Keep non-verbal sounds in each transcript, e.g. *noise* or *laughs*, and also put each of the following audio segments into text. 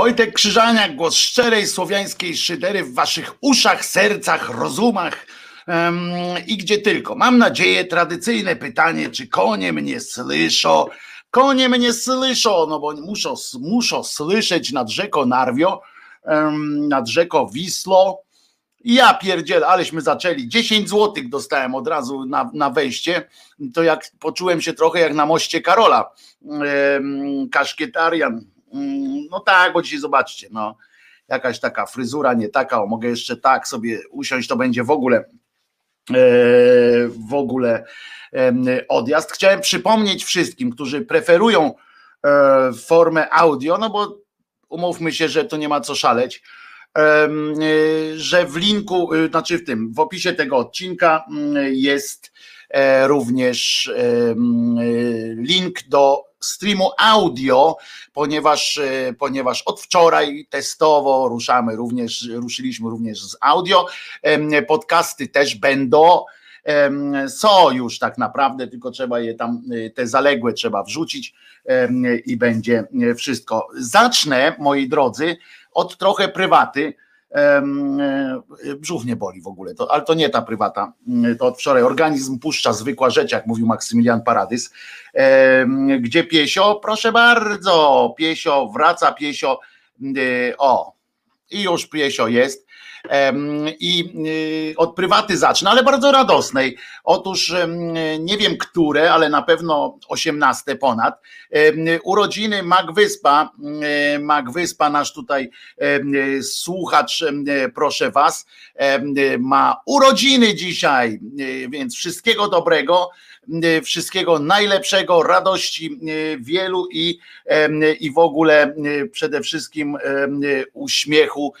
Wojtek Krzyżaniak, głos szczerej słowiańskiej szydery w waszych uszach, sercach, rozumach um, i gdzie tylko. Mam nadzieję, tradycyjne pytanie, czy konie mnie słyszą? Konie mnie słyszą, no bo muszą, muszą słyszeć nad rzeką Narwio, um, nad rzeką Wisło. Ja pierdziel, aleśmy zaczęli. 10 złotych dostałem od razu na, na wejście. To jak poczułem się trochę jak na moście Karola. Um, kaszkietarian no tak, bo dzisiaj zobaczcie, no jakaś taka fryzura nie taka, o, mogę jeszcze tak sobie usiąść, to będzie w ogóle e, w ogóle odjazd. Chciałem przypomnieć wszystkim, którzy preferują e, formę audio, no bo umówmy się, że to nie ma co szaleć, e, że w linku, znaczy w tym, w opisie tego odcinka mm, jest również link do streamu audio, ponieważ, e, ponieważ od wczoraj testowo ruszamy również, ruszyliśmy również z audio. Podcasty też będą. Są już tak naprawdę, tylko trzeba je tam, e, te zaległe trzeba wrzucić i będzie e, wszystko. Zacznę, moi drodzy, od trochę prywaty brzuch nie boli w ogóle, to, ale to nie ta prywata, mm, to od wczoraj. Organizm puszcza zwykła rzecz, jak mówił Maksymilian Paradys. Gdzie piesio? Proszę bardzo, piesio, wraca piesio, y, o, i już piesio jest i y, od prywaty zacznę, ale bardzo radosnej. Otóż nie wiem które, ale na pewno 18 ponad. Urodziny Magwyspa, Magwyspa, nasz tutaj słuchacz, proszę was, ma urodziny dzisiaj, więc wszystkiego dobrego wszystkiego najlepszego, radości e, wielu i, i w ogóle e, przede wszystkim uśmiechu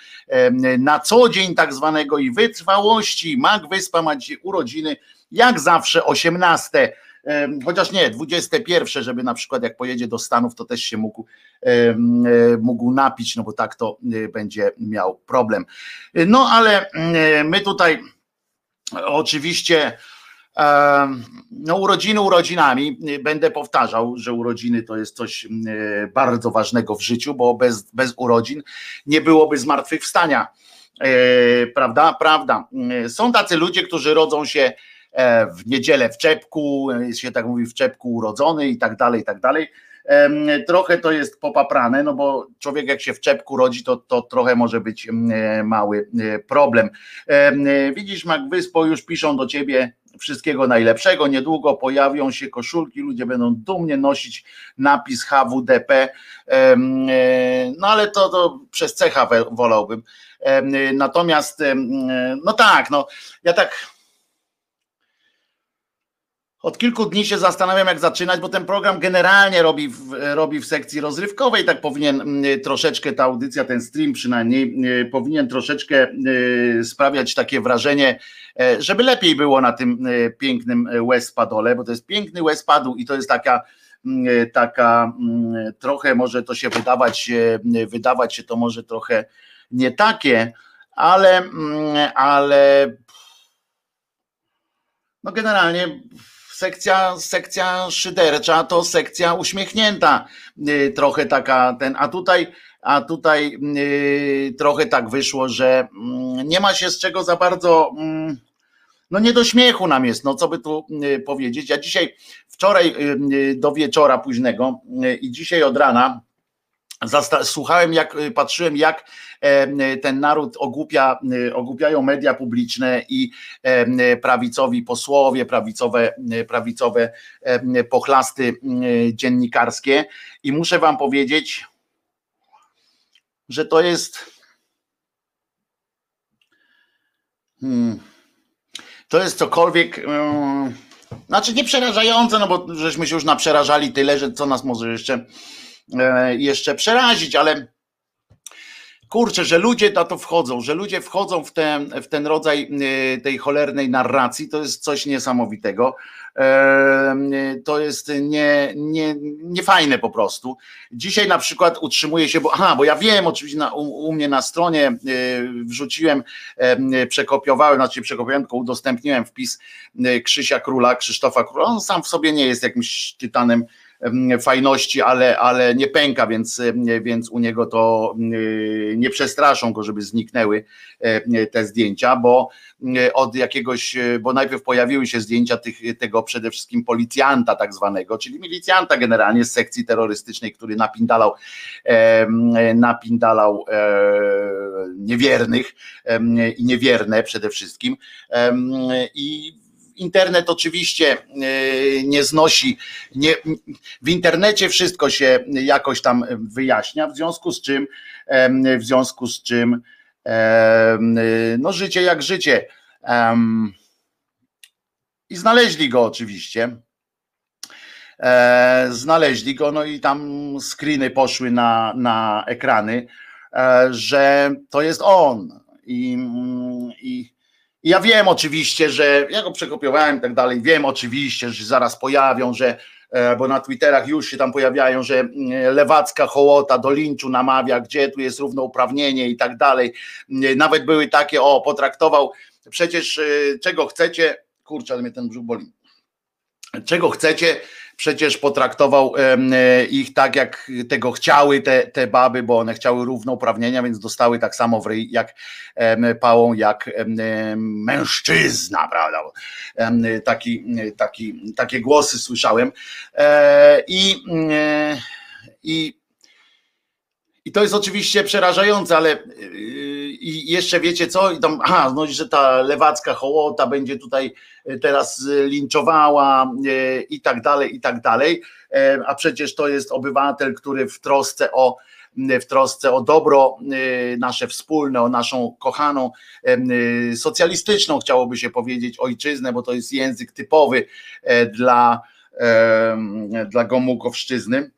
na co dzień tak zwanego i wytrwałości. Mag Wyspa ma dzisiaj urodziny, jak zawsze 18 chociaż nie, 21, żeby na przykład jak pojedzie do Stanów, to też się mógł, mógł napić, no bo tak to będzie miał problem. No ale my tutaj oczywiście no, urodziny urodzinami. Będę powtarzał, że urodziny to jest coś bardzo ważnego w życiu, bo bez, bez urodzin nie byłoby zmartwychwstania. E, prawda? Prawda. Są tacy ludzie, którzy rodzą się e, w niedzielę w czepku, się tak mówi w czepku urodzony i tak dalej, i tak dalej. Trochę to jest popaprane, no bo człowiek jak się w czepku rodzi, to, to trochę może być mały problem. Widzisz, Mac Wyspo, już piszą do ciebie Wszystkiego najlepszego. Niedługo pojawią się koszulki, ludzie będą dumnie nosić napis HWDP. E, no ale to, to przez cecha wolałbym. Natomiast, no tak, no ja tak od kilku dni się zastanawiam, jak zaczynać, bo ten program generalnie robi w, robi w sekcji rozrywkowej. Tak powinien mm, troszeczkę ta audycja, ten stream przynajmniej, mm, powinien troszeczkę mm, sprawiać takie wrażenie, e, żeby lepiej było na tym e, pięknym Westpadole, bo to jest piękny Westpadu i to jest taka, taka trochę może to się wydawać, wydawać się to może trochę nie takie, ale, ale no generalnie sekcja, sekcja szydercza to sekcja uśmiechnięta, y, trochę taka ten, a tutaj, a tutaj y, trochę tak wyszło, że mm, nie ma się z czego za bardzo, mm, no nie do śmiechu nam jest, no co by tu y, powiedzieć. Ja dzisiaj, wczoraj do wieczora późnego i dzisiaj od rana słuchałem, jak patrzyłem, jak ten naród ogłupia, ogłupiają media publiczne i prawicowi posłowie, prawicowe, prawicowe pochlasty dziennikarskie. I muszę wam powiedzieć, że to jest. Hmm, to jest cokolwiek. Znaczy nie przerażające, no bo żeśmy się już naprzerażali tyle, że co nas może jeszcze E, jeszcze przerazić, ale kurczę, że ludzie na to wchodzą, że ludzie wchodzą w ten, w ten rodzaj e, tej cholernej narracji, to jest coś niesamowitego. E, to jest nie, nie, nie fajne po prostu. Dzisiaj na przykład utrzymuje się, bo, aha, bo ja wiem, oczywiście na, u, u, mnie na stronie wrzuciłem, przekopiowałem, znaczy przekopiowałem, tylko udostępniłem wpis Krzysia Króla, Krzysztofa Króla. On sam w sobie nie jest jakimś tytanem fajności, ale, ale nie pęka, więc, więc u niego to nie przestraszą go, żeby zniknęły te zdjęcia, bo od jakiegoś, bo najpierw pojawiły się zdjęcia tych, tego przede wszystkim policjanta tak zwanego, czyli milicjanta generalnie z sekcji terrorystycznej, który napindalał napindalał niewiernych i niewierne przede wszystkim i internet oczywiście e, nie znosi, nie, w internecie wszystko się jakoś tam wyjaśnia, w związku z czym, w związku z czym, no życie jak życie. I znaleźli go oczywiście. E, znaleźli go, no i tam screeny poszły na, na ekrany, e, że to jest on. I, i ja wiem oczywiście, że ja go przekopiowałem i tak dalej, wiem oczywiście, że zaraz pojawią, że e, bo na Twitterach już się tam pojawiają, że mm, lewacka hołota do linczu namawia, gdzie tu jest równouprawnienie i tak dalej. Mm, nawet były takie, o, potraktował, przecież e, czego chcecie, kurczę, ale mnie ten brzuch boli, czego chcecie, przecież potraktował e, ich tak, jak tego chciały te, te baby, bo one chciały równouprawnienia, więc dostały tak samo w ryj jak pałą, jak mężczyzna, prawda? Taki, taki, takie głosy słyszałem. E, I, e, i i to jest oczywiście przerażające, ale i jeszcze wiecie co? I tam, aha, no, że ta lewacka hołota będzie tutaj e, teraz e, linczowała i tak dalej, i tak dalej. A przecież to jest obywatel, który w trosce o w trosce o dobro nasze wspólne, o naszą kochaną socjalistyczną, chciałoby się powiedzieć, ojczyznę, bo to jest język typowy dla, dla Gomułkowszczyzny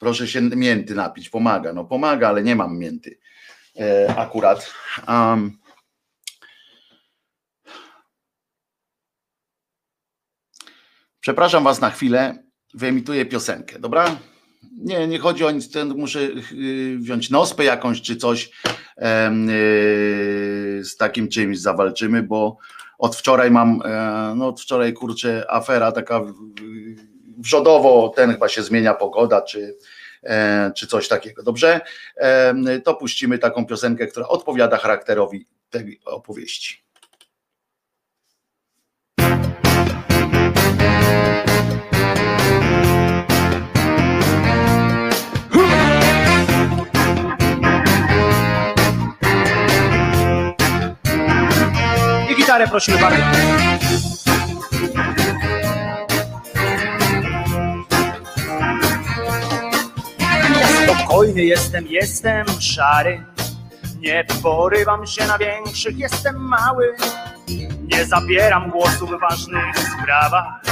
Proszę się mięty napić, pomaga. No pomaga, ale nie mam mięty e, akurat. Um, Przepraszam Was na chwilę, wyemituję piosenkę, dobra? Nie, nie chodzi o nic, muszę y, wziąć nospę jakąś czy coś y, z takim czymś zawalczymy, bo od wczoraj mam, e, no od wczoraj kurczę afera taka wrzodowo ten chyba się zmienia pogoda, czy, e, czy coś takiego. Dobrze? E, to puścimy taką piosenkę, która odpowiada charakterowi tej opowieści. I gitarę prosimy bardzo. Spokojny jestem, jestem szary. Nie porywam się na większych, jestem mały. Nie zabieram głosu w ważnych sprawach.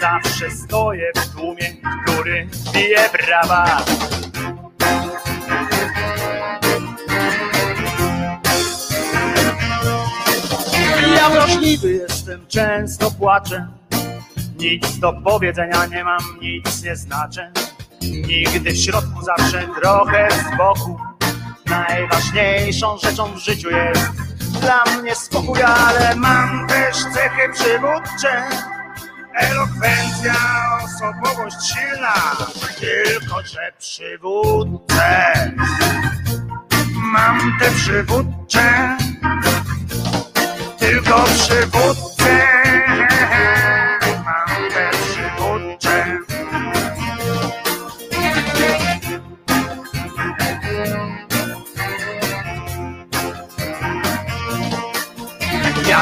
Zawsze stoję w tłumie, który bije brawa. Ja wrażliwy jestem, często płaczę. Nic do powiedzenia nie mam, nic nie znaczę. Nigdy w środku, zawsze trochę z boku. Najważniejszą rzeczą w życiu jest dla mnie spokój, ale mam też cechy przywódcze. Elokwencja, osobowość silna, tylko że przywódcę. Mam te przywódcze, tylko przywódcę.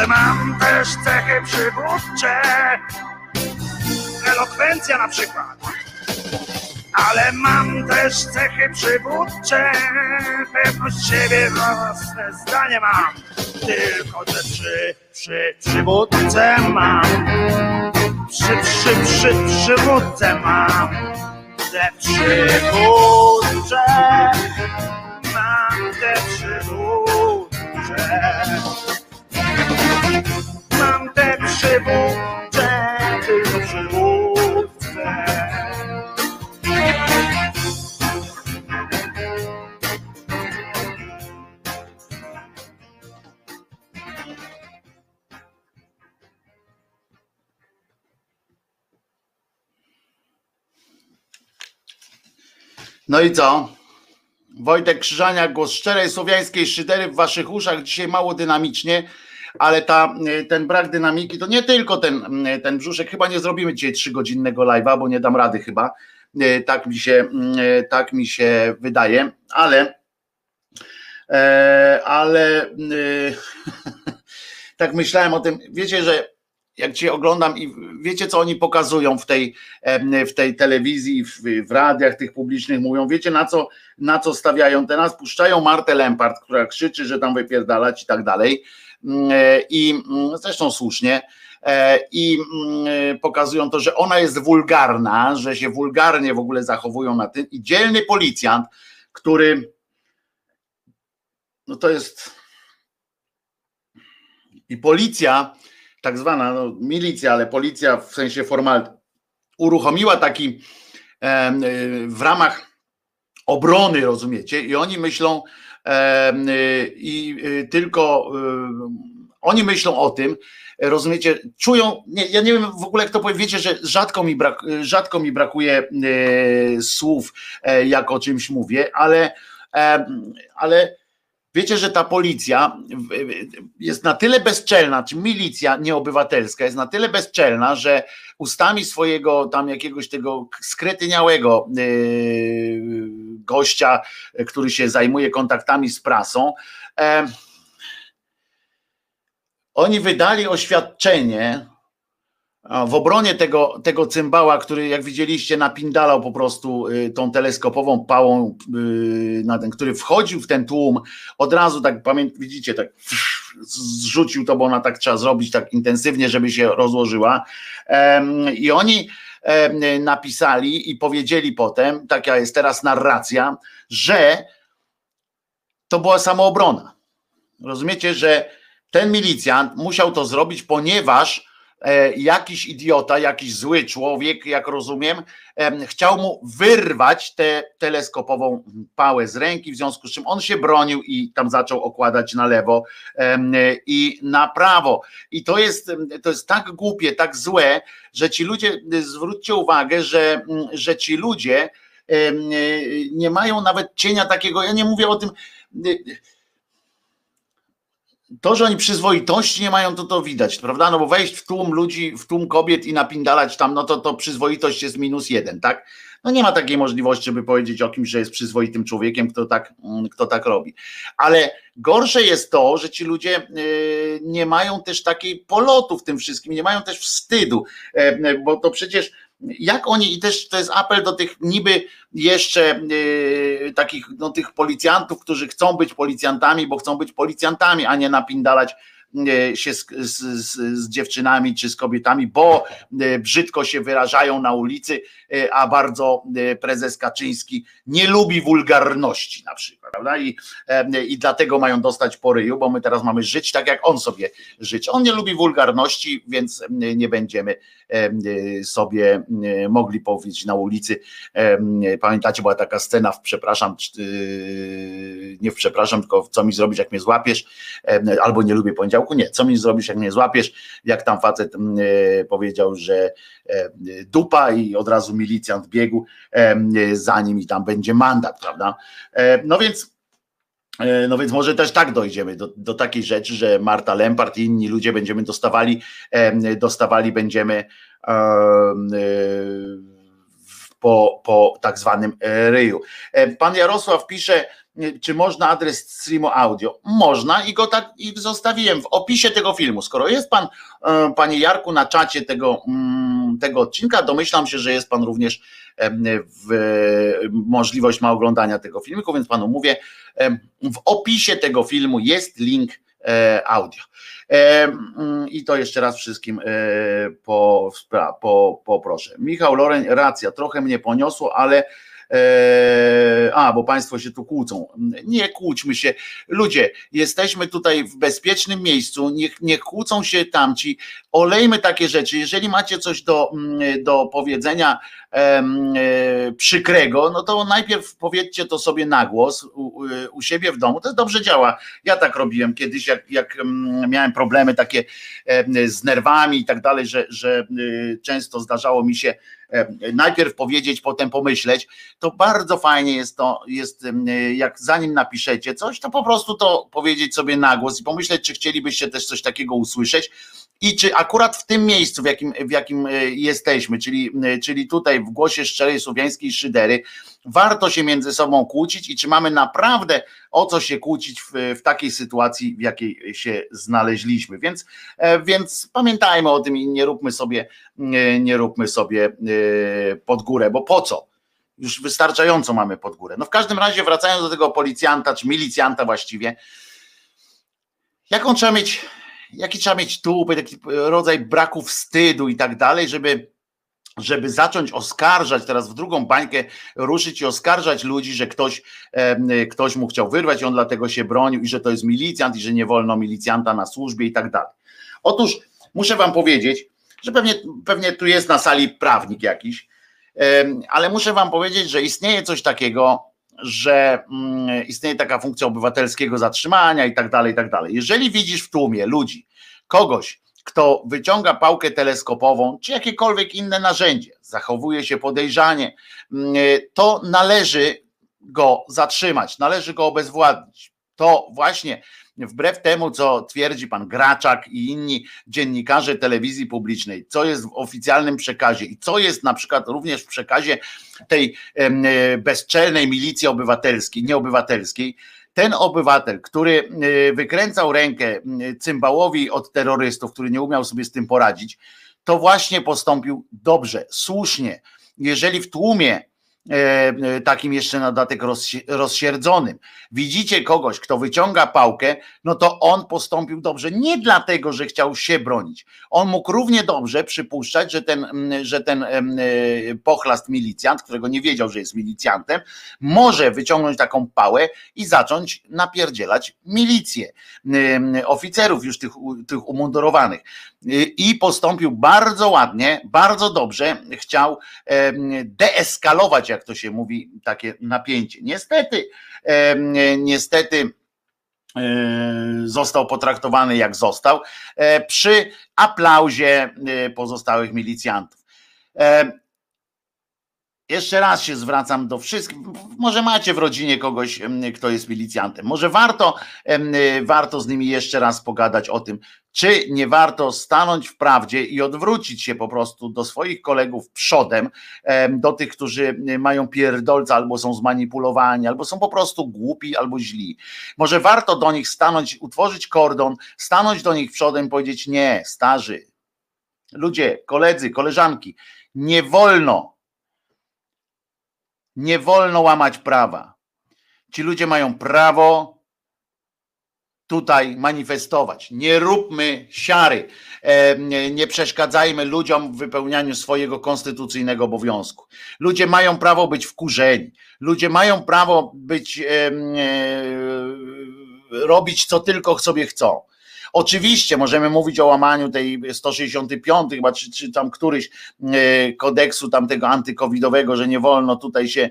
Ale mam też cechy przywódcze. Elokwencja na przykład. Ale mam też cechy przywódcze, pewność siebie, własne zdanie mam. Tylko te przy, przy, przywódce mam. Przy, przy, przy, przywódce mam. Te przywódcze, mam te przywódcze. Przywódcze, tylko przywódce. No i co? Wojtek Krzyżania, głos szczerej słowiańskiej szydery w waszych uszach. Dzisiaj mało dynamicznie, ale ta, ten brak dynamiki to nie tylko ten, ten brzuszek. Chyba nie zrobimy dzisiaj trzygodzinnego live'a, bo nie dam rady chyba. Tak mi się, tak mi się wydaje, ale e, ale *laughs* tak myślałem o tym. Wiecie, że jak cię oglądam i wiecie, co oni pokazują w tej, w tej telewizji, w, w radiach tych publicznych, mówią, wiecie na co, na co stawiają teraz? Puszczają Martę Lempart, która krzyczy, że tam wypierdalać i tak dalej. I zresztą słusznie. I pokazują to, że ona jest wulgarna, że się wulgarnie w ogóle zachowują na tym. I dzielny policjant, który no to jest i policja tak zwana no, milicja, ale policja w sensie formalnym, uruchomiła taki e, w ramach obrony, rozumiecie? I oni myślą e, i tylko e, oni myślą o tym, rozumiecie, czują, nie, ja nie wiem w ogóle jak to powiem, wiecie, że rzadko mi, brak, rzadko mi brakuje słów, e, jak o czymś mówię, ale, ale Wiecie, że ta policja jest na tyle bezczelna, czy milicja nieobywatelska jest na tyle bezczelna, że ustami swojego tam jakiegoś tego skretyniałego yy, gościa, który się zajmuje kontaktami z prasą, oni wydali oświadczenie w obronie tego, tego cymbała, który jak widzieliście napindalał po prostu y, tą teleskopową pałą, y, na ten, który wchodził w ten tłum, od razu tak pamięt, widzicie, tak zrzucił to, bo ona tak trzeba zrobić tak intensywnie, żeby się rozłożyła. I oni napisali i powiedzieli potem, taka jest teraz narracja, że to była samoobrona. Rozumiecie, że ten milicjant musiał to zrobić, ponieważ jakiś idiota, jakiś zły człowiek, jak rozumiem, chciał mu wyrwać tę teleskopową pałę z ręki, w związku z czym on się bronił i tam zaczął okładać na lewo i na prawo. I to jest, to jest tak głupie, tak złe, że ci ludzie, zwróćcie uwagę, że, że ci ludzie nie mają nawet cienia takiego, ja nie mówię o tym, to, że oni przyzwoitości nie mają, to to widać, prawda? No bo wejść w tłum ludzi, w tłum kobiet i napindalać tam, no to to przyzwoitość jest minus jeden, tak? No nie ma takiej możliwości, żeby powiedzieć o kimś, że jest przyzwoitym człowiekiem, kto tak, mm, kto tak robi. Ale gorsze jest to, że ci ludzie y, nie mają też takiej polotu w tym wszystkim, nie mają też wstydu, e, bo to przecież jak oni, i też to jest apel do tych niby jeszcze yy, takich, no tych policjantów, którzy chcą być policjantami, bo chcą być policjantami, a nie napindalać E, się z, z, z, dziewczynami czy z kobietami, bo e, brzydko się wyrażają na ulicy, a bardzo prezes Kaczyński nie lubi wulgarności na przykład, prawda? I, i dlatego mają dostać po ryju, bo my teraz mamy żyć tak, jak on sobie życzy. On nie lubi wulgarności, więc nie będziemy sobie mogli powiedzieć na ulicy. Pamiętacie, była taka scena w przepraszam, nie w przepraszam, tylko co mi zrobić, jak mnie złapiesz, albo nie lubię poniedziałku? Nie. Co mi zrobisz, jak mnie złapiesz? Jak tam facet mm, powiedział, że dupa i od razu milicjant biegł e, za nim i tam będzie mandat, prawda? No więc no więc może też tak dojdziemy do, do takiej rzeczy, że Marta Lempart i inni ludzie będziemy dostawali, dostawali będziemy po, po tak zwanym ryju. Pan Jarosław pisze, czy można adres streamu audio? Można i go tak i zostawiłem w opisie tego filmu. Skoro jest pan, panie Jarku, na czacie tego, mm, tego odcinka, domyślam się, że jest pan również w możliwość ma oglądania tego filmiku, więc panu mówię, w opisie tego filmu jest link e, audio. Mm, I to jeszcze raz wszystkim e, po, po, poproszę. Michał Loren, racja, trochę mnie poniosło, ale e, a, bo Państwo się tu kłócą. Nie kłóćmy się. Ludzie, jesteśmy tutaj w bezpiecznym miejscu, niech, niech kłócą się tamci. Olejmy takie rzeczy. Jeżeli macie coś do, mm, do powiedzenia, przykrego, no to najpierw powiedzcie to sobie na głos u, u, siebie w domu. To dobrze działa. Ja tak robiłem kiedyś, jak, jak miałem problemy takie z nerwami i tak dalej, że, że y, często zdarzało mi się najpierw powiedzieć, potem pomyśleć, to bardzo fajnie jest to, jest jak zanim napiszecie coś, to po prostu to powiedzieć sobie na głos i pomyśleć, czy chcielibyście też coś takiego usłyszeć i czy akurat w tym miejscu, w jakim, w jakim e, jesteśmy, czyli, e, czyli tutaj w głosie szczerej słowiańskiej szydery, warto się między sobą kłócić i czy mamy naprawdę o co się kłócić w, w takiej sytuacji, w jakiej się znaleźliśmy. Więc, e, więc pamiętajmy o tym i nie róbmy sobie, nie róbmy sobie pod górę, bo po co? Już wystarczająco mamy pod górę. No w każdym razie wracając do tego policjanta, czy milicjanta właściwie, jaką trzeba mieć jaki trzeba mieć tupy, taki rodzaj braku wstydu i tak dalej, żeby żeby zacząć oskarżać, teraz w drugą bańkę ruszyć i oskarżać ludzi, że ktoś, ktoś mu chciał wyrwać i on dlatego się bronił i że to jest milicjant i że nie wolno milicjanta na służbie i tak dalej. Otóż muszę wam powiedzieć, że pewnie, pewnie tu jest na sali prawnik jakiś, ale muszę wam powiedzieć, że istnieje coś takiego, że mm, istnieje taka funkcja obywatelskiego zatrzymania i tak dalej, i tak dalej. Jeżeli widzisz w tłumie ludzi, kogoś, kto wyciąga pałkę teleskopową, czy jakiekolwiek inne narzędzie, zachowuje się podejrzanie, mm, to należy go zatrzymać, należy go obezwładnić. To właśnie wbrew temu, co twierdzi pan Graczak i inni dziennikarze telewizji publicznej, co jest w oficjalnym przekazie i co jest na przykład również w przekazie tej e, bezczelnej milicji obywatelskiej, nieobywatelskiej, ten obywatel, który e, wykręcał rękę cymbałowi od terrorystów, który nie umiał sobie z tym poradzić, to właśnie postąpił dobrze, słusznie. Jeżeli w tłumie takim jeszcze na dodatek rozsierdzonym. Widzicie kogoś, kto wyciąga pałkę, no to on postąpił dobrze nie dlatego, że chciał się bronić. On mógł równie dobrze przypuszczać, że ten, że ten e, pochlast milicjant, którego nie wiedział, że jest milicjantem, może wyciągnąć taką pałę i zacząć napierdzielać milicję, oficerów już tych, tych umundurowanych. I postąpił bardzo ładnie, bardzo dobrze, chciał deeskalować jak to się mówi, takie napięcie. Niestety, niestety e, został potraktowany jak został e, przy aplauzie e, pozostałych milicjantów. Jeszcze raz się zwracam do wszystkich. Może macie w rodzinie kogoś, kto jest milicjantem. Może warto, warto z nimi jeszcze raz pogadać o tym, czy nie warto stanąć w prawdzie i odwrócić się po prostu do swoich kolegów przodem, do tych, którzy mają pierdolca albo są zmanipulowani, albo są po prostu głupi, albo źli. Może warto do nich stanąć, utworzyć kordon, stanąć do nich przodem i powiedzieć: Nie, starzy, ludzie, koledzy, koleżanki, nie wolno nie wolno łamać prawa. Ci ludzie mają prawo tutaj manifestować. Nie róbmy siary, nie przeszkadzajmy ludziom w wypełnianiu swojego konstytucyjnego obowiązku. Ludzie mają prawo być wkurzeni. Ludzie mają prawo być, e, robić co tylko sobie chcą. Oczywiście możemy mówić o łamaniu tej 165 chyba, czy, czy tam któryś e, kodeksu tamtego antykowidowego, że nie wolno tutaj się,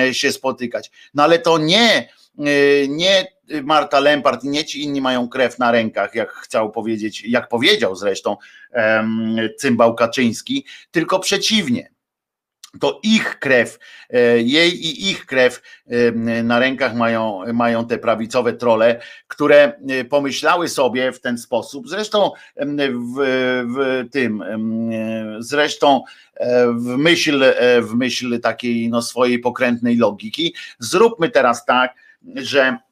e, się spotykać. No ale to nie, e, nie Marta Lempart i nie ci inni mają krew na rękach, jak chciał powiedzieć, jak powiedział zresztą cymbał Kaczyński, tylko przeciwnie. To ich krew, e, jej i ich krew e, na rękach mają, mają te prawicowe trole, które e, pomyślały sobie w ten sposób, zresztą w, w tym, zresztą w myśl, w myśl takiej no, swojej pokrętnej logiki, zróbmy teraz tak, że E,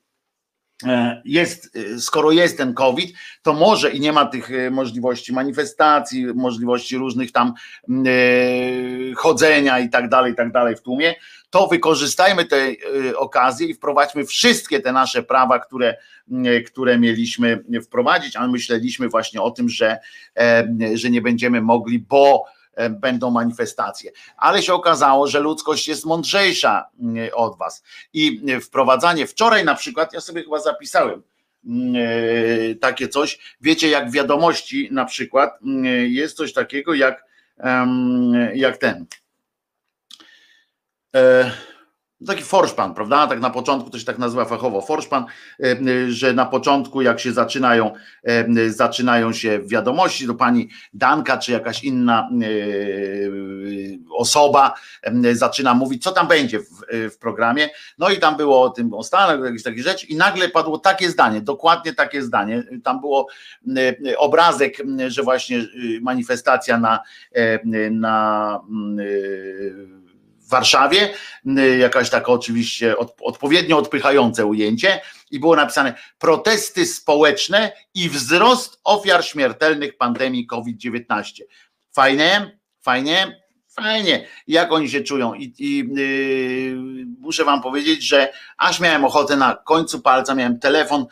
jest, e, skoro jest ten COVID, to może i nie ma tych e, możliwości manifestacji, możliwości różnych tam chodzenia i tak dalej, i tak dalej w tłumie, to wykorzystajmy tę okazję i wprowadźmy wszystkie te nasze prawa, które, które mieliśmy wprowadzić, a myśleliśmy właśnie o tym, że, że nie będziemy mogli, bo E, będą manifestacje. Ale się okazało, że ludzkość jest mądrzejsza mm, od was. I wprowadzanie wczoraj na przykład, ja sobie chyba zapisałem mm, e, takie coś, wiecie, jak w wiadomości na przykład mm, jest coś takiego jak, jak ten. E, Taki forszpan, prawda? Tak na początku to się tak nazywa fachowo forszpan, e, że na początku jak się zaczynają, e, zaczynają się wiadomości, to pani Danka czy jakaś inna e, osoba zaczyna mówić, co tam będzie w, w programie. No i tam było o tym o Stanach, jakieś takie rzeczy i nagle padło takie zdanie, dokładnie takie zdanie. Tam było obrazek, że właśnie manifestacja na, na w Warszawie, jakaś taka oczywiście odpowiednio odpychające ujęcie i było napisane protesty społeczne i wzrost ofiar śmiertelnych pandemii COVID-19. Fajnie, fajnie, fajnie. Jak oni się czują? I, i yy, muszę wam powiedzieć, że aż miałem ochotę na końcu palca, miałem telefon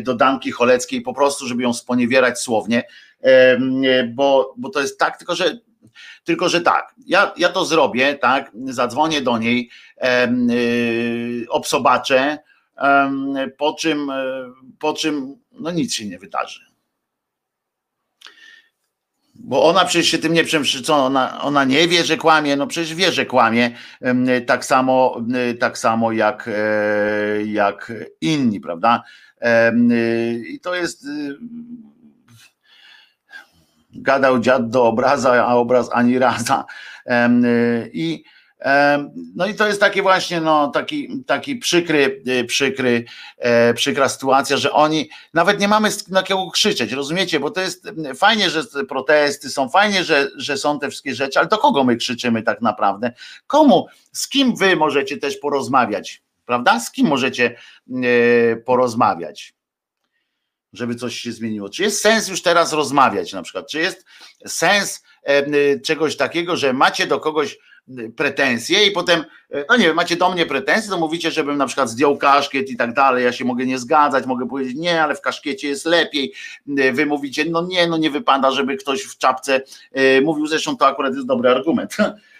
do Danki Choleckiej po prostu, żeby ją sponiewierać słownie, yy, bo, bo to jest tak, tylko że tylko, że tak, ja, ja to zrobię, tak, zadzwonię do niej, yy, obsobaczę, po czym, e, po czym no nic się nie wydarzy. Bo ona przecież się tym nie przemszczyco, ona, ona nie wie, że kłamie, no przecież wie, że kłamie, tak samo, tak samo jak, e, jak inni, prawda? I to jest gadał dziad do obraza, a obraz ani raza. Y, I no i to jest taki właśnie no, taki, taki przykry, y, przykry, e, przykra sytuacja, że oni nawet nie mamy na kogo krzyczeć, rozumiecie? Bo to jest fajnie, że protesty są, fajnie, że, że są te wszystkie rzeczy, ale do kogo my krzyczymy tak naprawdę? Komu? Z kim wy możecie też porozmawiać? Prawda? Z kim możecie e, porozmawiać? Żeby coś się zmieniło. Czy jest sens już teraz rozmawiać na przykład? Czy jest sens y, czegoś takiego, że macie do kogoś pretensje i potem, y, no nie wiem, macie do mnie pretensje, to mówicie, żebym na przykład zdjął kaszkiet i tak dalej, ja się mogę nie zgadzać, mogę powiedzieć nie, ale w kaszkiecie jest lepiej, wy mówicie, no nie, no nie wypada, żeby ktoś w czapce mówił, zresztą to akurat jest dobry argument, E, *laughs* e,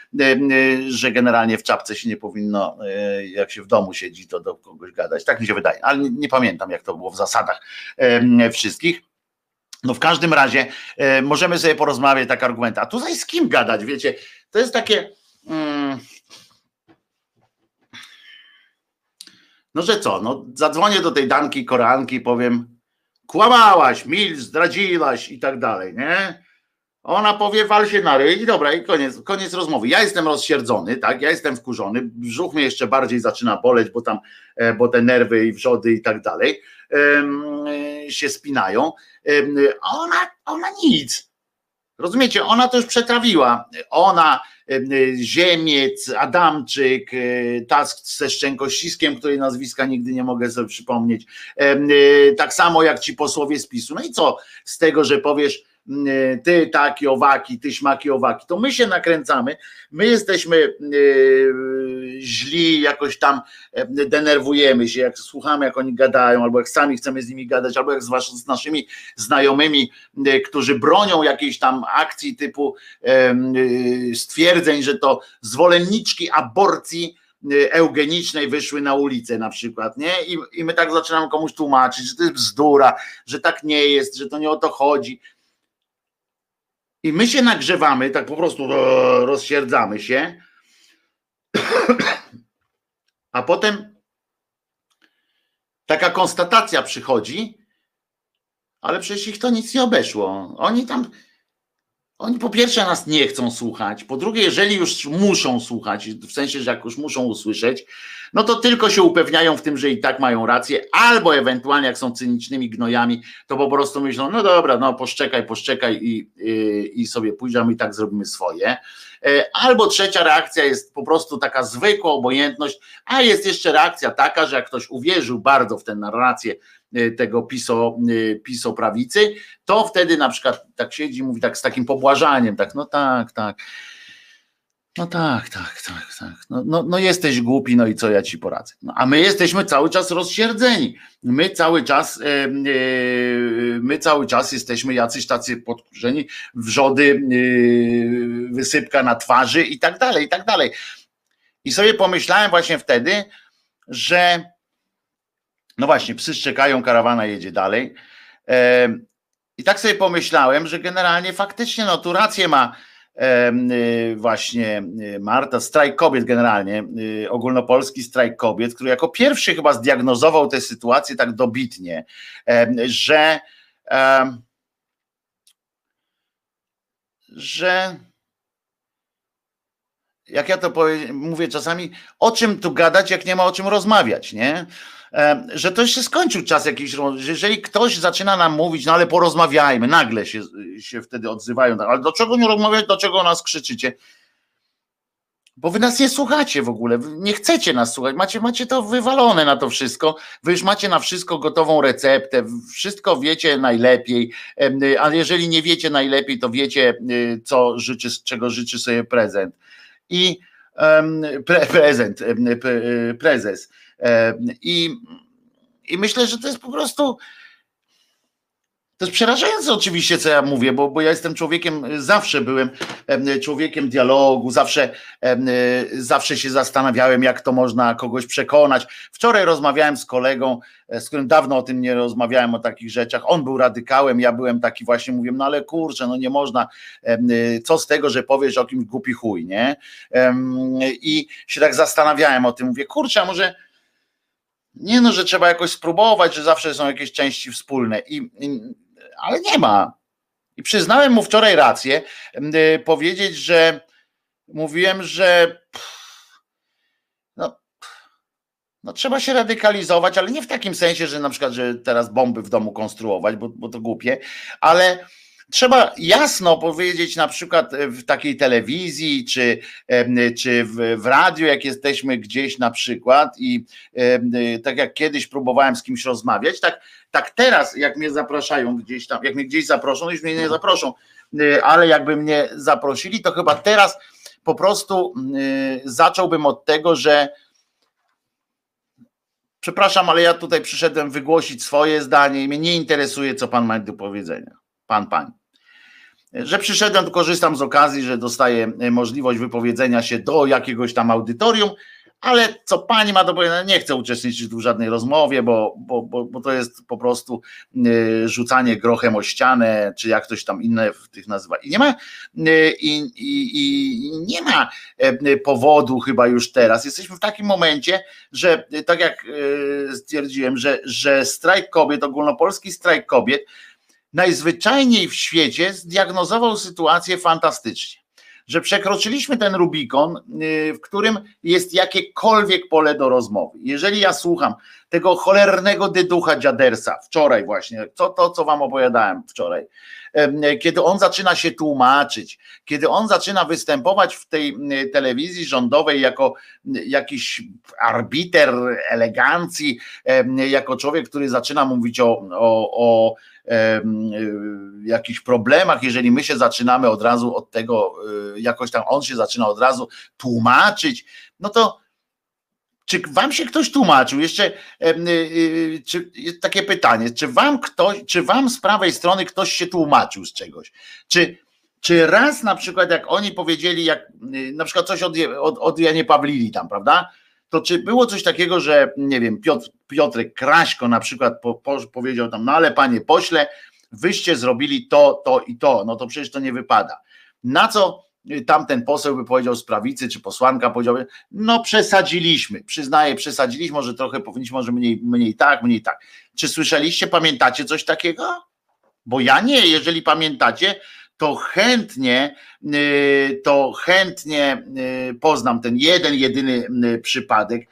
że generalnie w czapce się nie powinno, e, jak się w domu siedzi, to do kogoś gadać. Tak mi się wydaje, ale nie, pamiętam, jak to było w zasadach wszystkich. No w każdym razie możemy sobie porozmawiać tak argumenty. A tutaj z kim gadać, wiecie? To jest takie. Mm, no że co? No zadzwonię do tej Danki Koranki, powiem, kłamałaś, mil, zdradziłaś i tak dalej, nie? Ona powie, wal się na ryj i dobra, i koniec, koniec rozmowy. Ja jestem rozsierdzony, tak, ja jestem wkurzony, brzuch mnie jeszcze bardziej zaczyna boleć, bo tam, e, bo te nerwy i wrzody i tak dalej się spinają. Um, ona, ona nic. Rozumiecie, ona to już przetrawiła. Ona, Ziemiec, Adamczyk, e, ta ze Szczękościskiem, której nazwiska nigdy nie mogę sobie przypomnieć. Tak samo jak ci posłowie z PiSu. No i co z tego, że powiesz, E, ty taki owaki, ty śmaki owaki, to my się nakręcamy, my jesteśmy e, źli, jakoś tam e, denerwujemy się, jak słuchamy, jak oni gadają, albo jak sami chcemy z nimi gadać, albo jak z, was, z naszymi znajomymi, którzy bronią jakiejś tam akcji typu stwierdzeń, że to zwolenniczki aborcji eugenicznej wyszły na ulicę na przykład, nie? I, I my tak zaczynamy komuś tłumaczyć, że to jest bzdura, że tak nie jest, że to nie o to chodzi. I my się nagrzewamy, tak po prostu rozsierdzamy się, a potem taka konstatacja przychodzi, ale przecież ich to nic nie obeszło. Oni tam oni po pierwsze nas nie chcą słuchać, po drugie, jeżeli już muszą słuchać, w sensie, że jak już muszą usłyszeć, no to tylko się upewniają w tym, że i tak mają rację, albo ewentualnie jak są cynicznymi gnojami, to po prostu myślą, no dobra, no poszczekaj, poszczekaj i, i, i sobie pójdziemy i tak zrobimy swoje. E, albo trzecia reakcja jest po prostu taka zwykła obojętność, a jest jeszcze reakcja taka, że jak ktoś uwierzył bardzo w tę narrację tego piso, e, piso prawicy, to wtedy na przykład tak siedzi, mówi tak z takim pobłażaniem, tak, no tak, tak. No tak, tak, tak, tak. No, no, no, jesteś głupi, no i co ja ci poradzę. No, a my jesteśmy cały czas rozsierdzeni. My cały czas, e, my cały czas jesteśmy jacyś tacy podkurzeni, wrzody, e, wysypka na twarzy i tak dalej, i tak dalej. I sobie pomyślałem właśnie wtedy, że no właśnie, psy szczekają, karawana jedzie dalej. I tak sobie pomyślałem, że generalnie faktycznie no tu rację ma Y, właśnie y, Marta, strajk kobiet generalnie, y, ogólnopolski strajk kobiet, który jako pierwszy chyba zdiagnozował tę sytuację tak dobitnie, że że jak ja to mówię czasami, o czym tu gadać, jak nie ma o czym rozmawiać, nie? Że to się skończył czas jakiś, jeżeli ktoś zaczyna nam mówić, no ale porozmawiajmy, nagle się, się wtedy odzywają, ale do czego nie rozmawiać, do czego nas krzyczycie? Bo wy nas nie słuchacie w ogóle, nie chcecie nas słuchać, macie, macie to wywalone na to wszystko, wy już macie na wszystko gotową receptę, wszystko wiecie najlepiej, a jeżeli nie wiecie najlepiej, to wiecie, y, co życzy, czego życzy sobie prezent. I pre, prezent, y, prezes. I, I myślę, że to jest po prostu. To jest przerażające oczywiście, co ja mówię, bo, bo ja jestem człowiekiem, zawsze byłem człowiekiem dialogu, zawsze, zawsze się zastanawiałem, jak to można kogoś przekonać. Wczoraj rozmawiałem z kolegą, e, z którym dawno o tym nie rozmawiałem, o takich rzeczach. On był radykałem, ja byłem taki właśnie, mówię, no ale kurczę, no nie można, co z tego, że powiesz o kimś głupi chuj, nie? I się tak zastanawiałem o tym, mówię, kurczę, a może nie no, że trzeba jakoś spróbować, że zawsze są jakieś części wspólne, I, i ale nie ma. I przyznałem mu wczoraj rację, y, powiedzieć, że mówiłem, że no, no trzeba się radykalizować, ale nie w takim sensie, że na przykład, że teraz bomby w domu konstruować, bo, bo to głupie, ale Trzeba jasno powiedzieć, na przykład w takiej telewizji, czy, czy w, w radiu, jak jesteśmy gdzieś na przykład, i tak jak kiedyś próbowałem z kimś rozmawiać, tak, tak teraz, jak mnie zapraszają gdzieś tam, jak mnie gdzieś zaproszą, już mnie nie zaproszą, e, ale jakby mnie zaprosili, to chyba teraz po prostu e, zacząłbym od tego, że przepraszam, ale ja tutaj przyszedłem wygłosić swoje zdanie i mnie nie interesuje, co pan ma do powiedzenia pan, pani. Że przyszedłem, korzystam z okazji, że dostaję e, możliwość wypowiedzenia się do jakiegoś tam audytorium, ale co pani ma do powiedzenia, nie chcę uczestniczyć w żadnej rozmowie, bo, bo, bo, bo to jest po prostu e, rzucanie grochem o ścianę, czy jak ktoś tam inne w tych nazywa. I nie ma, e, i, i, i nie ma powodu chyba już teraz. Jesteśmy w takim momencie, że tak jak stwierdziłem, że, że strajk kobiet, ogólnopolski strajk kobiet, najzwyczajniej w świecie zdiagnozował sytuację fantastycznie. Że przekroczyliśmy ten Rubikon, y, w którym jest jakiekolwiek pole do rozmowy. Jeżeli ja słucham tego cholernego dyducha dziadersa. Wczoraj właśnie, co to, co wam opowiadałem wczoraj, kiedy on zaczyna się tłumaczyć, kiedy on zaczyna występować w tej y, telewizji rządowej jako y, jakiś arbiter elegancji, jako człowiek, który zaczyna mówić o, o, o jakichś problemach, jeżeli my się zaczynamy od razu od tego, y, jakoś tam on się zaczyna od razu tłumaczyć, no to czy wam się ktoś tłumaczył? Jeszcze y, y, czy, takie pytanie, czy wam ktoś, czy wam z prawej strony ktoś się tłumaczył z czegoś? Czy, czy raz na przykład, jak oni powiedzieli, jak na przykład coś od, od, od Janie Pawlili tam, prawda? to czy było coś takiego, że nie wiem, Piotr, Piotrek Kraśko na przykład po, po, powiedział tam, no ale panie pośle, wyście zrobili to, to i to, no to przecież to nie wypada. Na co tamten poseł by powiedział z prawicy, czy posłanka powiedziałby, no przesadziliśmy, przyznaję, przesadziliśmy, może trochę powinniśmy, może mniej, mniej tak, mniej tak. Czy słyszeliście, pamiętacie coś takiego? Bo ja nie, jeżeli pamiętacie, to chętnie, to chętnie poznam ten jeden, jedyny przypadek,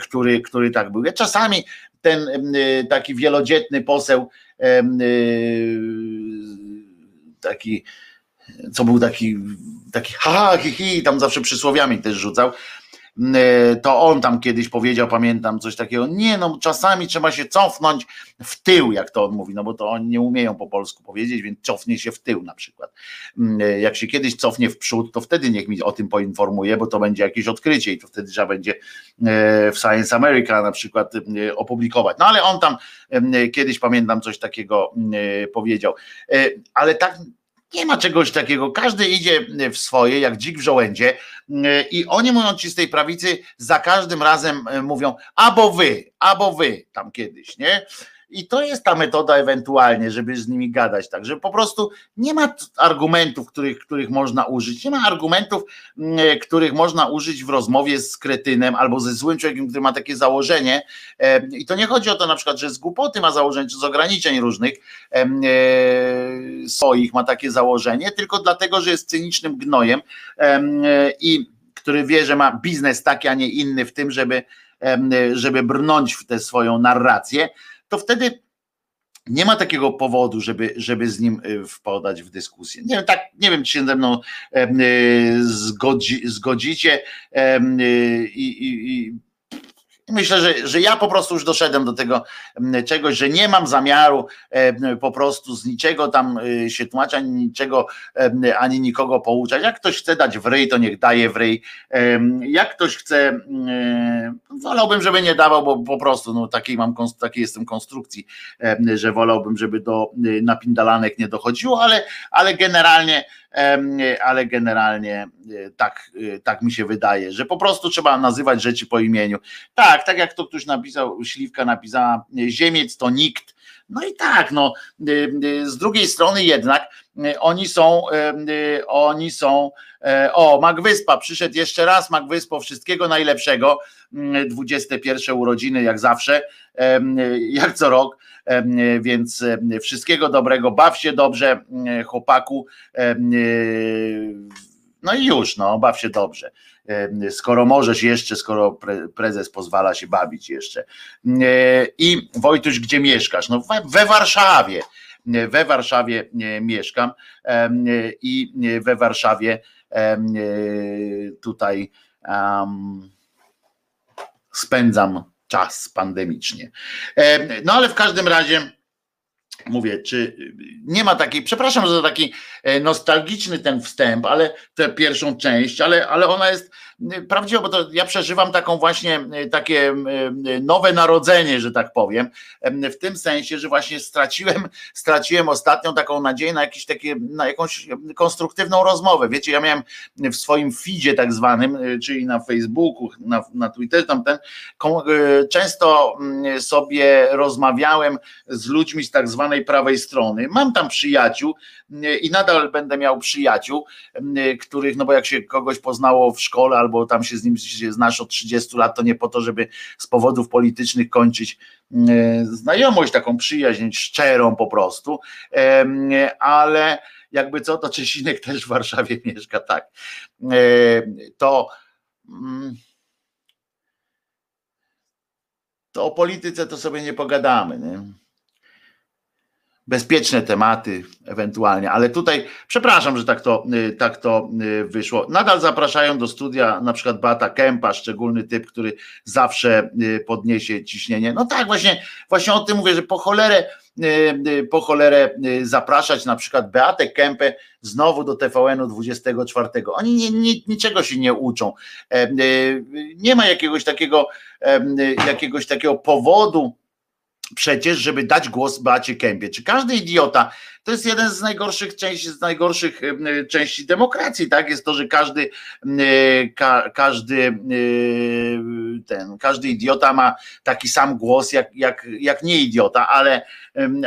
który, który tak był. Ja czasami ten taki wielodzietny poseł, taki, co był taki, taki ha, hi, hi, tam zawsze przysłowiami też rzucał, E, to on tam kiedyś powiedział, pamiętam coś takiego, nie no, czasami trzeba się cofnąć w tył, jak to on mówi, no bo to oni nie umieją po polsku powiedzieć, więc cofnie się w tył na przykład. Mm, e, jak się kiedyś cofnie w przód, to wtedy niech mi o tym poinformuje, bo to będzie jakieś odkrycie i to wtedy trzeba będzie e, w Science America na przykład opublikować. No ale on tam kiedyś, pamiętam, coś takiego powiedział. Ale tak nie ma czegoś takiego. Każdy idzie w swoje, jak dzik w żołędzie, i oni mówią ci z tej prawicy za każdym razem e, mówią, albo wy, albo wy tam kiedyś, nie? I to jest ta metoda ewentualnie, żeby z nimi gadać, tak, że po prostu nie ma argumentów, których, których można użyć, nie ma argumentów, mm, e, których można użyć w rozmowie z kretynem albo ze złym człowiekiem, który ma takie założenie. E, i to nie chodzi o to na przykład, że z głupoty ma założenie, czy z ograniczeń różnych e, swoich ma takie założenie, tylko dlatego, że jest cynicznym gnojem i który wie, że ma biznes taki, a nie inny w tym, żeby żeby brnąć w tę swoją narrację, to wtedy nie ma takiego powodu, żeby, żeby z nim y, wpadać w dyskusję. Nie wiem, tak, nie wiem, czy się ze mną y, zgodzi, zgodzicie y, i, i, i Myślę, że, że ja po prostu już doszedłem do tego czegoś, że nie mam zamiaru po prostu z niczego tam y, się tłumaczyć, ani niczego, ani nikogo pouczać. Jak ktoś chce dać w ryj, to niech daje w ryj. Jak ktoś chce, wolałbym, żeby nie dawał, bo po prostu no, takiej mam, takiej jestem konstrukcji, że wolałbym, żeby do napindalanek nie dochodziło, ale, ale generalnie ale generalnie y, tak, tak mi się wydaje, że po prostu trzeba nazywać rzeczy po imieniu. Tak, tak jak to ktoś napisał, Śliwka napisała, Ziemiec to nikt. No i tak, no, z drugiej strony jednak oni są, oni są, e, o, Magwyspa, przyszedł jeszcze raz, Magwyspo, wszystkiego najlepszego, 21 urodziny jak zawsze, jak co rok, więc wszystkiego dobrego, baw się dobrze, chłopaku, no i już, no, baw się dobrze. Skoro możesz jeszcze, skoro prezes pozwala się bawić jeszcze. I Wojtuś, gdzie mieszkasz? No we Warszawie. We Warszawie mieszkam i we Warszawie tutaj spędzam czas pandemicznie. No ale w każdym razie mówię, czy nie ma takiej, przepraszam za taki e, nostalgiczny ten wstęp, ale tę pierwszą część, ale, ale ona jest e, prawdziwa, bo to ja przeżywam taką właśnie e, takie nowe narodzenie, że tak powiem, w tym sensie, że właśnie straciłem, *laughs* straciłem ostatnią taką nadzieję na jakieś takie, na jakąś konstruktywną rozmowę. Wiecie, ja miałem w swoim feedzie tak zwanym, czyli na Facebooku, na, na Twitterze, tam ten, często mm, sobie rozmawiałem z ludźmi z tak zwanej prawej strony. Mam tam przyjaciół i nadal będę miał przyjaciół, których, no bo jak się kogoś poznało w szkole albo tam się z nim się znasz od 30 lat, to nie po to, żeby z powodów politycznych kończyć znajomość, taką przyjaźń szczerą po prostu, ale jakby co, to Czesinek też w Warszawie *laughs* mieszka, tak. To mm, to o polityce to sobie nie pogadamy. Nie? Bezpieczne tematy ewentualnie, ale tutaj przepraszam, że tak to, y, tak to y, wyszło. Nadal zapraszają do studia na przykład Bata Kępa, szczególny typ, który zawsze y, podniesie ciśnienie. No tak, właśnie, właśnie o tym mówię, że po cholerę po cholerę zapraszać na przykład Beatę Kępę znowu do TVN-u 24. Oni nie, nie, niczego się nie uczą. Nie ma jakiegoś takiego, jakiegoś takiego powodu, przecież, żeby dać głos Beacie Kępie. Czy każdy idiota, to jest jeden z najgorszych części, z najgorszych części demokracji, tak? Jest to, że każdy, ka, każdy ten, każdy idiota ma taki sam głos jak, jak, jak nie idiota, ale,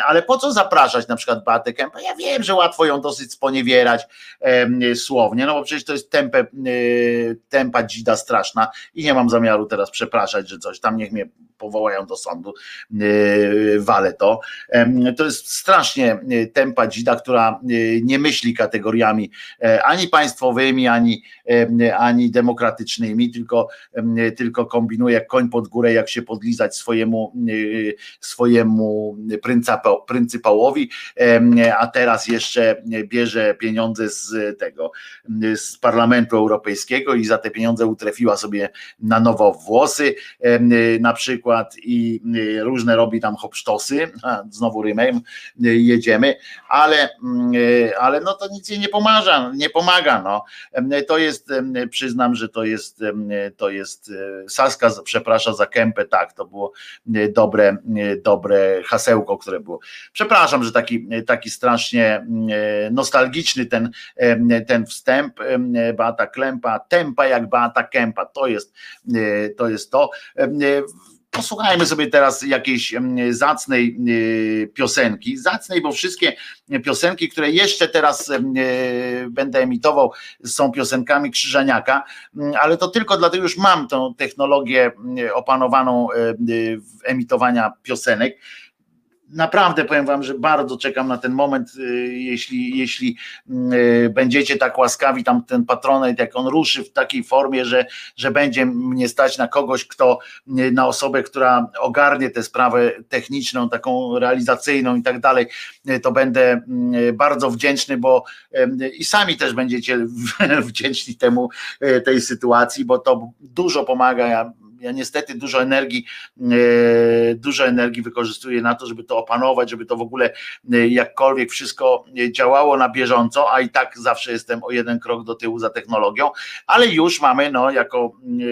ale po co zapraszać na przykład Beatę Kępę? Ja wiem, że łatwo ją dosyć sponiewierać słownie, no bo przecież to jest tempę, tempa dzida straszna i nie mam zamiaru teraz przepraszać, że coś tam niech mnie powołają do sądu, wale to. To jest strasznie tempa tępa dzida, która nie myśli kategoriami ani państwowymi, ani, ani demokratycznymi, tylko, tylko kombinuje jak koń pod górę, jak się podlizać swojemu, swojemu pryncypałowi, a teraz jeszcze bierze pieniądze z tego, z Parlamentu Europejskiego i za te pieniądze utrefiła sobie na nowo włosy na przykład i różne robi tam hopsztosy, znowu rymem jedziemy, ale, ale no to nic jej nie pomaga, nie pomaga, no. To jest, przyznam, że to jest, to jest Saska przeprasza za kępę, tak, to było dobre, dobre hasełko, które było. Przepraszam, że taki, taki strasznie nostalgiczny ten, ten wstęp, Beata Klempa, tempa jak Beata Kępa, to jest, to jest to. Posłuchajmy sobie teraz jakiejś zacnej piosenki. Zacnej, bo wszystkie piosenki, które jeszcze teraz będę emitował, są piosenkami Krzyżaniaka, ale to tylko dlatego już mam tą technologię opanowaną emitowania piosenek naprawdę powiem wam, że bardzo czekam na ten moment, y, jeśli, jeśli y, będziecie tak łaskawi, tam ten patronet, jak on ruszy w takiej formie, że, że będzie mnie stać na kogoś, kto, y, na osobę, która ogarnie tę sprawę techniczną, taką realizacyjną i tak dalej, to będę bardzo wdzięczny, bo i sami też będziecie *laughs* wdzięczni temu, tej sytuacji, bo to dużo pomaga. Ja ja niestety dużo energii, e, dużo energii wykorzystuję na to, żeby to opanować, żeby to w ogóle e, jakkolwiek wszystko działało na bieżąco, a i tak zawsze jestem o jeden krok do tyłu za technologią, ale już mamy, no, jako e,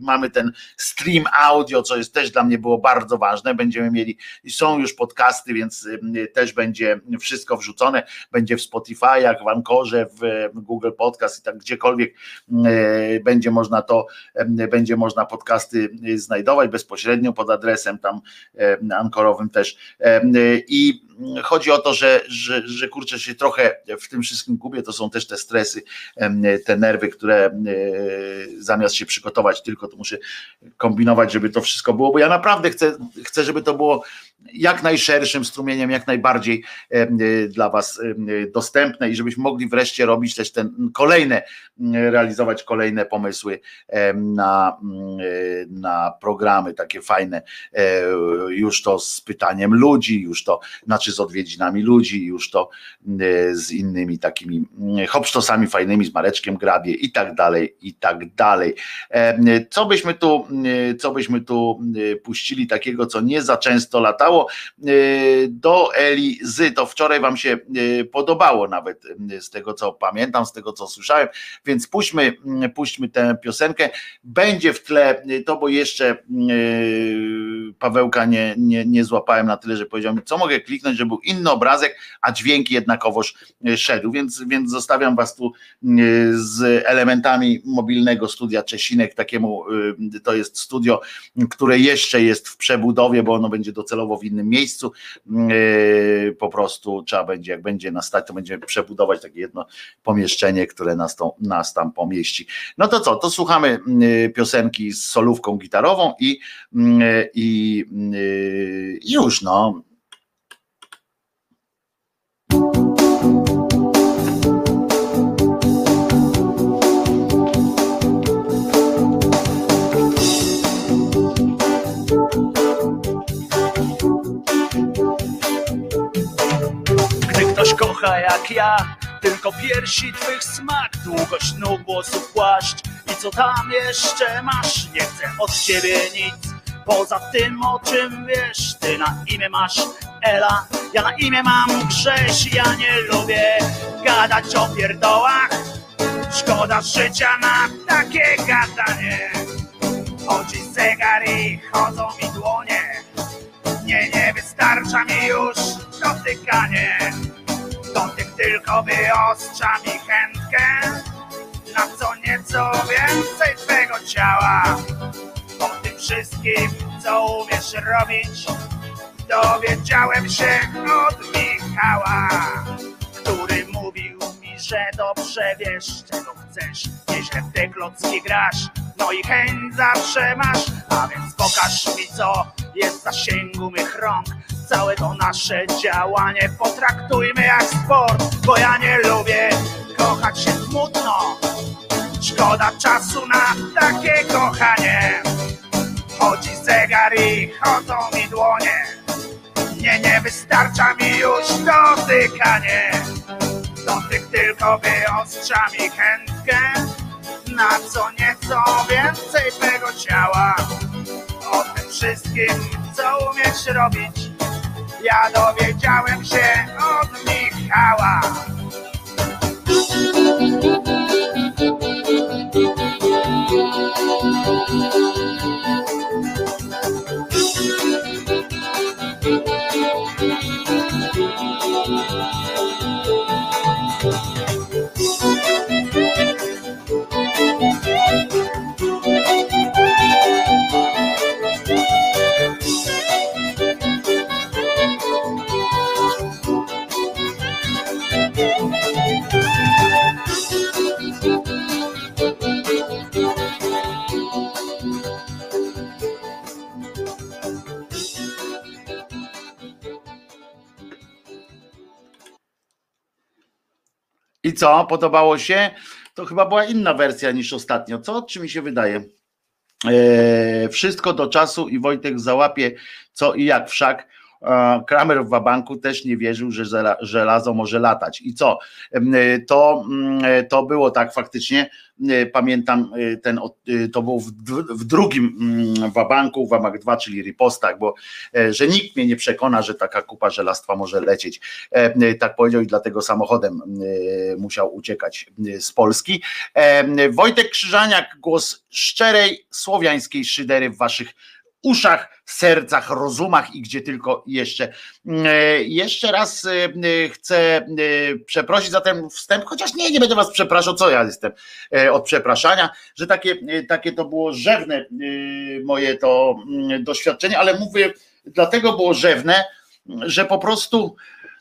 mamy ten stream audio, co jest też dla mnie było bardzo ważne. Będziemy mieli, są już podcasty, więc też będzie wszystko wrzucone, będzie w Spotify'ach, w Ankorze, w Google Podcast i tak gdziekolwiek będzie można to, będzie można można podcasty y, znajdować bezpośrednio pod adresem tam e, ankorowym też. E, I chodzi o to, że, że, że kurczę się trochę w tym wszystkim gubię, to są też te stresy, te nerwy, które e, zamiast się przygotować tylko, to muszę kombinować, żeby to wszystko było, bo ja naprawdę chcę, chcę żeby to było jak najszerszym strumieniem, jak najbardziej dla Was dostępne i żebyśmy mogli wreszcie robić też ten kolejne, realizować kolejne pomysły na, na programy takie fajne, e, już to z pytaniem ludzi, już to znaczy z odwiedzinami ludzi, już to z innymi takimi hopsztosami fajnymi, z Mareczkiem Grabie i tak dalej, i tak dalej. Co byśmy tu, co byśmy tu puścili takiego, co nie za często latało, Y, do Elizy. To wczoraj Wam się y, podobało nawet z tego, co pamiętam, z tego, co słyszałem, więc puśćmy, puśćmy tę piosenkę. Będzie w tle to, bo jeszcze Pawełka nie, nie, nie złapałem na tyle, że powiedział mi, co mogę kliknąć, żeby był inny obrazek, a dźwięk jednakowoż szedł, więc, więc zostawiam Was tu z elementami mobilnego studia Czesinek, takiemu to jest studio, które jeszcze jest w przebudowie, bo ono będzie docelowo w innym miejscu. Po prostu trzeba będzie, jak będzie na stać, to będziemy przebudować takie jedno pomieszczenie, które nas, to, nas tam pomieści. No to co, to słuchamy piosenki z solówką gitarową i, yy, i już no. kocha jak ja Tylko piersi twych smak, długość nóg, włosów, płaszcz I co tam jeszcze masz? Nie chcę od ciebie nic Poza tym o czym wiesz, ty na imię masz Ela, ja na imię mam Grześ Ja nie lubię gadać o pierdołach. Szkoda życia na takie gadanie. Chodzi zegar i chodzą mi dłonie. Nie, nie wystarcza mi już dotykanie. Dotyk tylko wyostrza mi chętkę Na co nieco więcej twego ciała Po tym wszystkim, co umiesz robić. Dowiedziałem się od Michała Który mówił mi, że dobrze wiesz czego chcesz Nieźle w te klocki grasz. No i chęć zawsze masz A więc pokaż mi co jest w zasięgu mych rąk. Całe to nasze działanie potraktujmy jak sport, bo ja nie lubię kochać się smutno. Szkoda czasu na takie kochanie. Chodzi zegar i chodzą mi dłonie. Nie, nie wystarcza mi już dotykanie. Dotyk tylko wyostrza mi chętkę na co nieco więcej tego ciała. O tym wszystkim, co umiesz robić, ja dowiedziałem się od Michała. I co? Podobało się? To chyba była inna wersja niż ostatnio. Co? Czy mi się wydaje? E, wszystko do czasu i Wojtek załapie co i jak wszak. E, Kramer w Wabanku też nie wierzył, że żela- żelazo może latać. I co? E, To, mm, e, to było tak faktycznie. Pamiętam ten, to było w, dr- w drugim mm, Wabanku, Wabak 2, czyli ripostach, bo że nikt mnie nie przekona, że taka kupa żelastwa może lecieć. Tak powiedział i dlatego samochodem musiał uciekać z Polski. Wojtek Krzyżaniak, głos szczerej słowiańskiej szydery w waszych uszach, sercach, rozumach i gdzie tylko jeszcze. E, Jeszcze raz e, e, chcę przeprosić za ten wstęp, chociaż nie, nie będę was przepraszał, co ja jestem od przepraszania, że takie, takie to było rzewne moje to mm, doświadczenie, ale mówię, dlatego było rzewne, że po prostu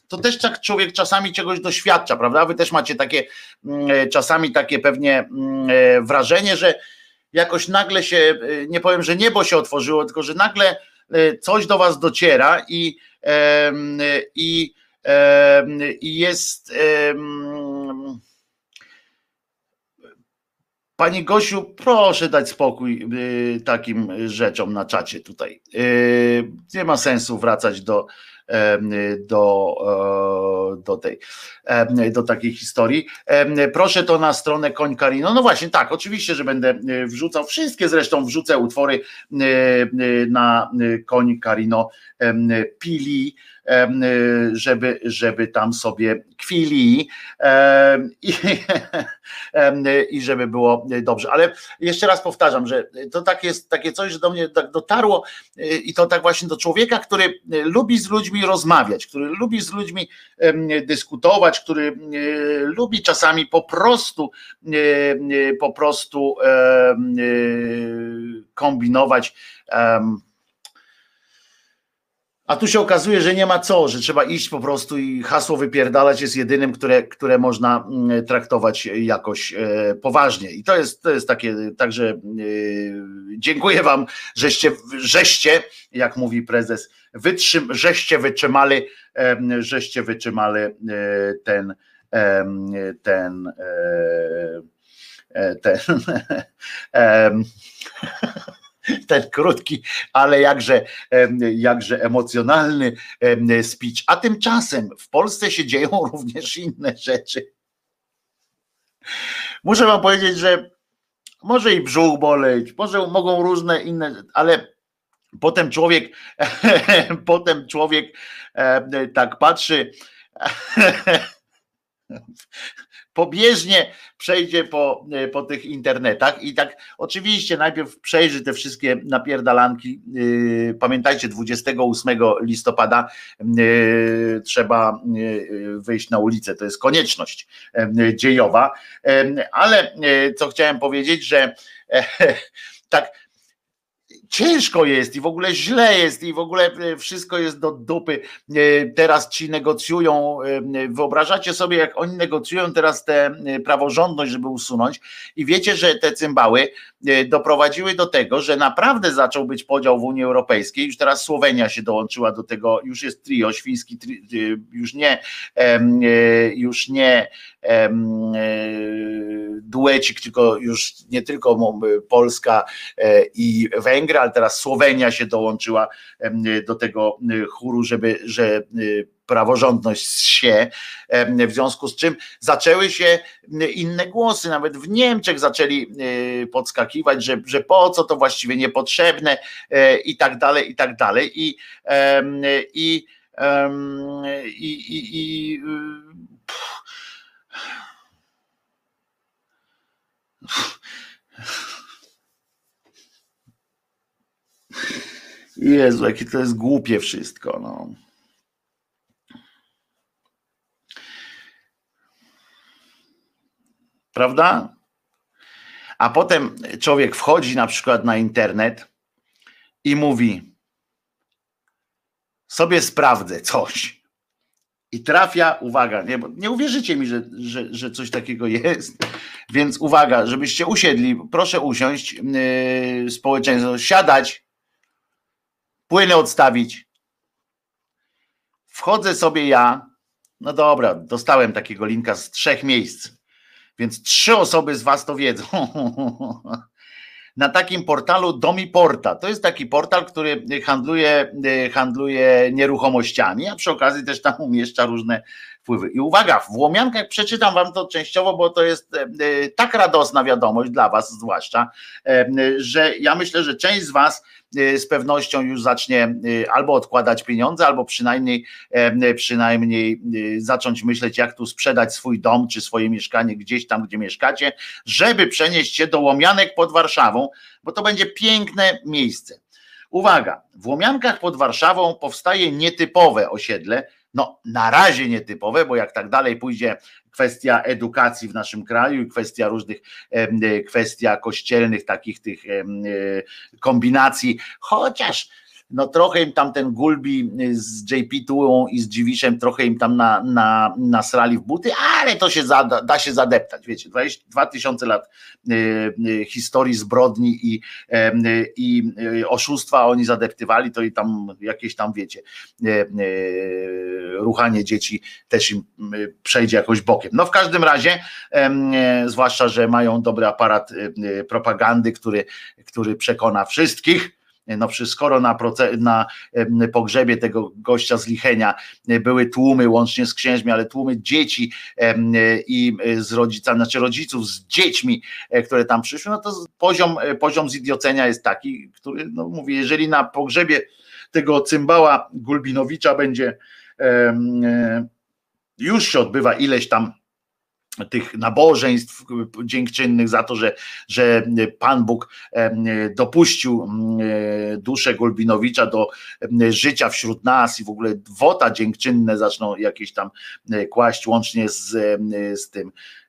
to też tak człowiek czasami czegoś doświadcza, prawda? Wy też macie takie mm, czasami takie pewnie mm, wrażenie, że jakoś nagle się, e, nie powiem, że niebo się otworzyło, tylko że nagle e, coś do was dociera i, i, i jest. Pani Gosiu, proszę dać spokój y, takim rzeczom na czacie tutaj. Nie ma sensu wracać do, do, e, do tej, do takiej historii. Proszę to na stronę Koń Karino. No właśnie, tak, oczywiście, że będę y, wrzucał, wszystkie zresztą wrzucę utwory y, na Koń Karino Pili, żeby, żeby tam sobie kwili *laughs* i, i żeby było dobrze. Ale jeszcze raz powtarzam, że to tak jest, takie coś, że do mnie tak dotarło y, i to tak właśnie do człowieka, który y, lubi z ludźmi rozmawiać, który lubi z ludźmi dyskutować, który y, lubi czasami po prostu y, y, po prostu y, kombinować. em, a tu się okazuje, że nie ma co, że trzeba iść po prostu i hasło wypierdalać jest jedynym, które, które można mm, traktować jakoś e, poważnie. I to jest, to jest takie, także e, dziękuję wam, żeście, żeście, jak mówi prezes, wytrzym, żeście wytrzymali, żeście wytrzymali e, ten, ten, ten, *laughs* em, *laughs* ten krótki, ale jakże, jakże emocjonalny em, speech. A tymczasem w Polsce się dzieją *laughs* również inne rzeczy. Muszę wam powiedzieć, że może i brzuch boleć, może mogą różne inne, ale potem człowiek, *laughs* potem człowiek tak patrzy, *laughs* pobieżnie przejdzie po, po tych internetach. I tak oczywiście najpierw przejrzy te wszystkie napierdalanki. Yy, Pamiętajcie, 28 listopada yy, trzeba wyjść na ulicę, to jest konieczność dziejowa, ale co chciałem powiedzieć, że e, *laughs* tak ciężko jest i w ogóle źle jest i w ogóle e, wszystko jest do dupy. E, teraz ci negocjują, e, wyobrażacie sobie jak oni negocjują teraz tę praworządność, żeby usunąć i wiecie, że te cymbały doprowadziły do tego, że naprawdę zaczął być podział w Unii Europejskiej, już teraz Słowenia się dołączyła do tego, już jest trio, świński już nie już nie duecik, tylko już nie tylko Polska i Węgry, ale teraz Słowenia się dołączyła do tego chóru, żeby, że praworządność się, w związku z czym zaczęły się inne głosy, nawet w Niemczech zaczęli podskakiwać, że, że po co to właściwie niepotrzebne e, i tak dalej, i tak dalej. I, i, i, i, i Jezu, jakie to jest głupie wszystko. No. Prawda? A potem człowiek wchodzi na przykład na internet i mówi: Sobie sprawdzę coś. I trafia, uwaga, nie, nie uwierzycie mi, że, że, że coś takiego jest. Więc uwaga, żebyście usiedli, proszę usiąść, yy, społeczeństwo, siadać, płyny odstawić. Wchodzę sobie ja, no dobra, dostałem takiego linka z trzech miejsc, więc trzy osoby z Was to wiedzą. *laughs* Na takim portalu Domiporta. To jest taki portal, który handluje, handluje nieruchomościami, a przy okazji też tam umieszcza różne wpływy. I uwaga, w Łomiankach przeczytam Wam to częściowo, bo to jest e, tak radosna wiadomość dla Was, zwłaszcza, e, że ja myślę, że część z Was z pewnością już zacznie y, albo odkładać pieniądze, albo przynajmniej, y, przynajmniej zacząć myśleć, jak tu sprzedać swój dom czy swoje mieszkanie gdzieś tam, gdzie mieszkacie, żeby przenieść się do Łomianek pod Warszawą, bo to będzie piękne miejsce. Uwaga, w Łomiankach pod Warszawą powstaje nietypowe osiedle, no na razie nietypowe, bo jak tak dalej pójdzie kwestia edukacji w naszym kraju i kwestia różnych, e, kwestia kościelnych takich tych e, kombinacji, chociaż no trochę im tam ten Gulbi z JP Tułą i z Dziwiszem trochę im tam na, na, nasrali w buty, ale to się zada, da się zadeptać, wiecie, 2000 lat y, y, historii zbrodni i, y, i oszustwa oni zadeptywali, to i tam jakieś tam, wiecie, ruchanie dzieci też im przejdzie jakoś bokiem. No w każdym razie, zwłaszcza, że mają dobry aparat propagandy, który, który przekona wszystkich, no przecież skoro na, na pogrzebie tego gościa z Lichenia e, były tłumy, łącznie z księżmi, ale tłumy dzieci e, i e, z rodzicami, znaczy rodziców z dziećmi, które tam przyszły, no to poziom, poziom zidiocenia jest taki, który, no mówię, jeżeli na pogrzebie tego cymbała Gulbinowicza będzie już się odbywa ileś tam tych nabożeństw dziękczynnych za to, że, że Pan Bóg dopuścił duszę Gulbinowicza do życia wśród nas i w ogóle wota dziękczynne zaczną jakieś tam kłaść łącznie z, z tym. E,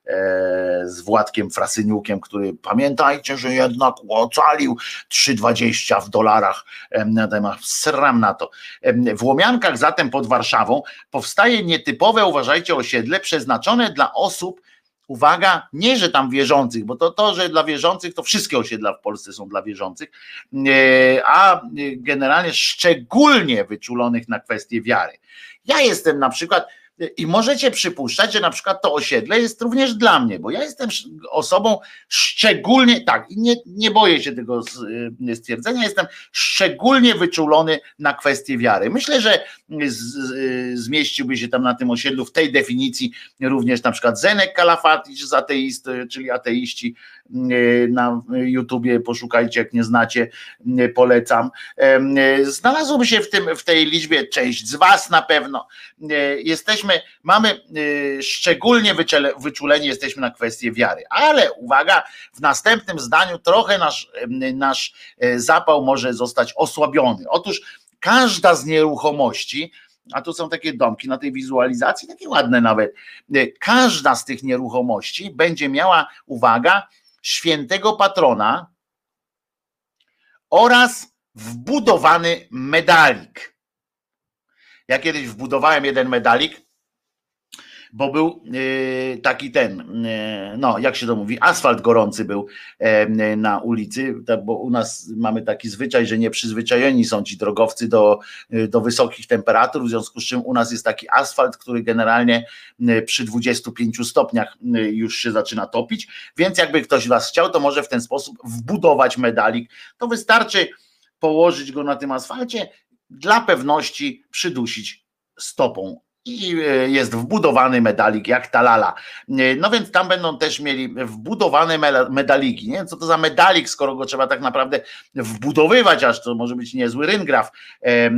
z Władkiem Frasyniukiem, który pamiętajcie, że jednak ocalił 3,20 w dolarach na temat, sram na to. W Łomiankach zatem pod Warszawą powstaje nietypowe, uważajcie, osiedle przeznaczone dla osób, uwaga, nie, że tam wierzących, bo to to, że dla wierzących, to wszystkie osiedla w Polsce są dla wierzących, e, a generalnie szczególnie wyczulonych na kwestie wiary. Ja jestem na przykład, i możecie przypuszczać, że na przykład to osiedle jest również dla mnie, bo ja jestem osobą szczególnie, tak, nie, nie boję się tego y, stwierdzenia, jestem szczególnie wyczulony na kwestie wiary. Myślę, że z, y, zmieściłby się tam na tym osiedlu w tej definicji również na przykład Zenek Kalafaticz z ateist, czyli ateiści na YouTubie, poszukajcie, jak nie znacie, polecam. Znalazłoby się w, tym, w tej liczbie część z Was na pewno. Jesteśmy mamy y, szczególnie wyczuleni jesteśmy na kwestię wiary. Ale uwaga, w następnym zdaniu trochę nasz, nasz e, zapał może zostać osłabiony. Otóż każda z nieruchomości, a tu są takie domki na tej wizualizacji, takie ładne nawet. Każda z tych nieruchomości będzie miała, uwaga, świętego patrona oraz wbudowany medalik. Ja kiedyś wbudowałem jeden medalik, bo był yy, taki ten, yy, no jak się to mówi, asfalt gorący był yy, na ulicy, bo u nas mamy taki zwyczaj, że nieprzyzwyczajeni są ci drogowcy do, do wysokich temperatur, w związku z czym u nas jest taki asfalt, który generalnie przy 25 stopniach już się zaczyna topić, więc jakby ktoś was chciał, to może w ten sposób wbudować medalik, to wystarczy położyć go na tym asfalcie, dla pewności przydusić stopą i e, jest wbudowany medalik jak talala. E, No więc tam będą też mieli wbudowane medaliki. Nie co to za medalik, skoro go trzeba tak naprawdę wbudowywać, aż to może być niezły ryngraf, e,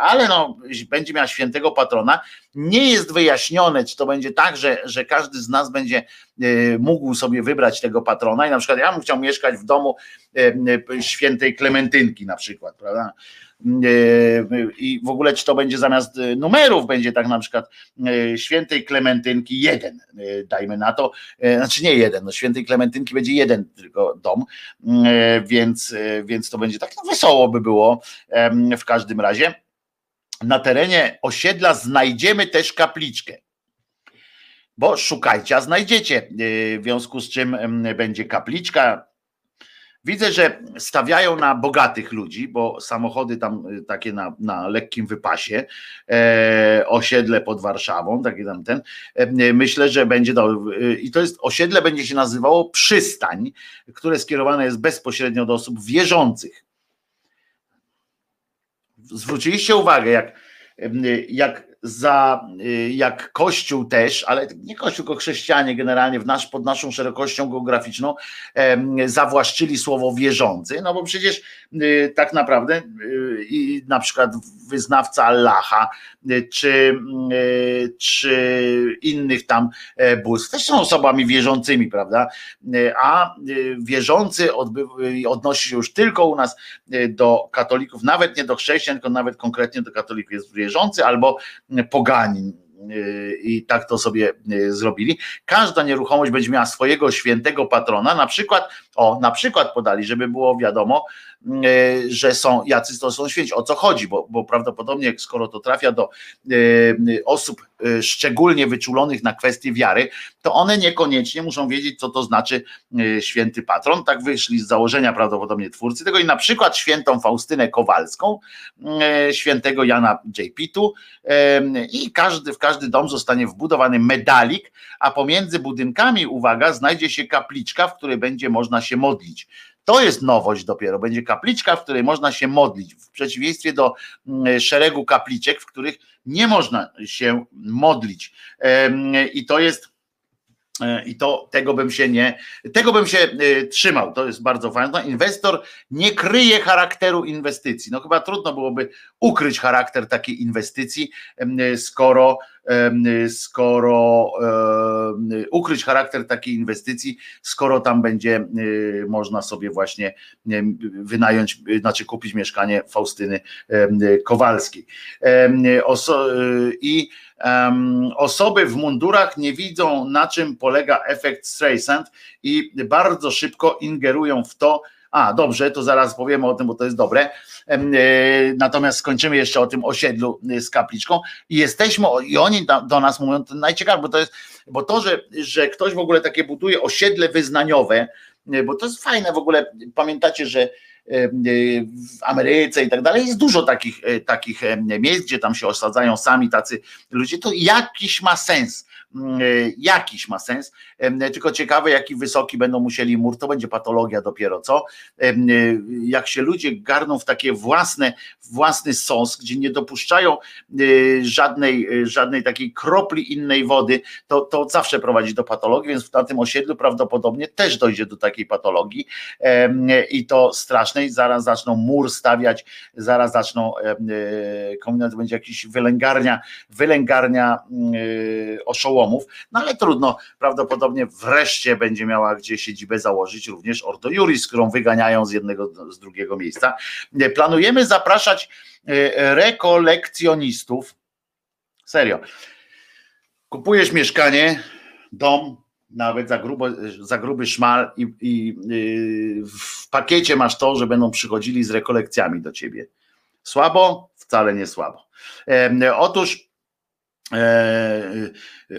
ale no, będzie miała świętego patrona. Nie jest wyjaśnione, czy to będzie tak, że, że każdy z nas będzie e, mógł sobie wybrać tego patrona i na przykład ja bym chciał mieszkać w domu e, świętej Klementynki na przykład, prawda? E, i w ogóle czy to będzie zamiast e, numerów, będzie tak na przykład e, świętej Klementynki jeden, e, dajmy na to, e, znaczy nie jeden, no świętej Klementynki będzie jeden tylko dom, e, więc, e, więc to będzie tak no wesoło by było w każdym razie. Na terenie osiedla znajdziemy też kapliczkę. Bo szukajcie, a znajdziecie. E, W związku z czym em, będzie kapliczka, Widzę, że stawiają na bogatych ludzi, bo samochody tam y, takie na, na lekkim wypasie, e, osiedle pod Warszawą, takie tam ten. E, myślę, że będzie do, y, i to jest osiedle będzie się nazywało przystań, które skierowane jest bezpośrednio do osób wierzących. Zwróciliście uwagę, jak, jak za y, jak Kościół też, ale nie Kościół, tylko chrześcijanie generalnie w nasz, pod naszą szerokością geograficzną zawłaszczyli słowo wierzący, no bo przecież y, tak naprawdę y, i na przykład wyznawca Allaha czy, czy innych tam e, bóstw też są osobami wierzącymi, prawda? A wierzący odby- odnosi się już tylko u nas do katolików, nawet nie do chrześcijan, tylko nawet konkretnie do katolików jest wierzący albo poganin. y, I tak to sobie y, zrobili. Każda nieruchomość będzie miała swojego świętego patrona. Na przykład, o, na przykład podali, żeby było wiadomo, że są jacy to są święci. O co chodzi? Bo, bo prawdopodobnie, skoro to trafia do y, osób y, szczególnie wyczulonych na kwestie wiary, to one niekoniecznie muszą wiedzieć, co to znaczy święty patron. Tak wyszli z założenia prawdopodobnie twórcy tego i na przykład świętą Faustynę Kowalską, świętego Jana J. Pitu i każdy, w każdy dom zostanie wbudowany medalik, a pomiędzy budynkami, uwaga, znajdzie się kapliczka, w której będzie można się modlić. To jest nowość dopiero. Będzie kapliczka, w której można się modlić, w przeciwieństwie do mm, szeregu kapliczek, w których nie można się modlić. I to jest. e, I to tego bym się nie, tego bym się e, trzymał. To jest bardzo fajne. No, inwestor nie kryje charakteru inwestycji. No chyba trudno byłoby ukryć charakter takiej inwestycji, em, skoro, skoro ukryć charakter takiej inwestycji, skoro tam będzie można sobie właśnie wynająć, znaczy kupić mieszkanie Faustyny Kowalskiej. I osoby w mundurach nie widzą, na czym polega efekt Streisand i bardzo szybko ingerują w to, a dobrze, to zaraz powiemy o tym, bo to jest dobre. E, Natomiast skończymy jeszcze o tym osiedlu e, z kapliczką. I jesteśmy, i oni do, nas mówią, to najciekawsze, bo to jest, bo to, że, że ktoś w ogóle takie buduje osiedle wyznaniowe, e, bo to jest fajne w ogóle, pamiętacie, że w Ameryce i tak dalej jest dużo takich, takich miejsc, gdzie tam się osadzają sami tacy ludzie, to jakiś ma sens, jakiś ma sens, Em, tylko ciekawe jaki wysoki będą musieli mur, to będzie patologia dopiero, co? E, Jak się ludzie garną w takie własne, własny sos, gdzie nie dopuszczają e, żadnej, e, żadnej takiej kropli innej wody, to, to zawsze prowadzi do patologii, więc na tym osiedlu prawdopodobnie też dojdzie do takiej patologii. I to strasznej, zaraz zaczną mur stawiać, zaraz zaczną e, kombinat, będzie jakiś wylęgarnia, wylęgarnia mm, no ale trudno, prawdopodobnie wreszcie będzie miała gdzie siedzibę założyć również Ordo Juris, którą wyganiają z jednego, z drugiego miejsca. Planujemy zapraszać e, rekolekcjonistów, serio, kupujesz mieszkanie, dom, nawet za, grubo, za gruby szmal i, i y, w pakiecie masz to, że będą przychodzili z rekolekcjami do ciebie. Słabo? Wcale nie słabo. E, otóż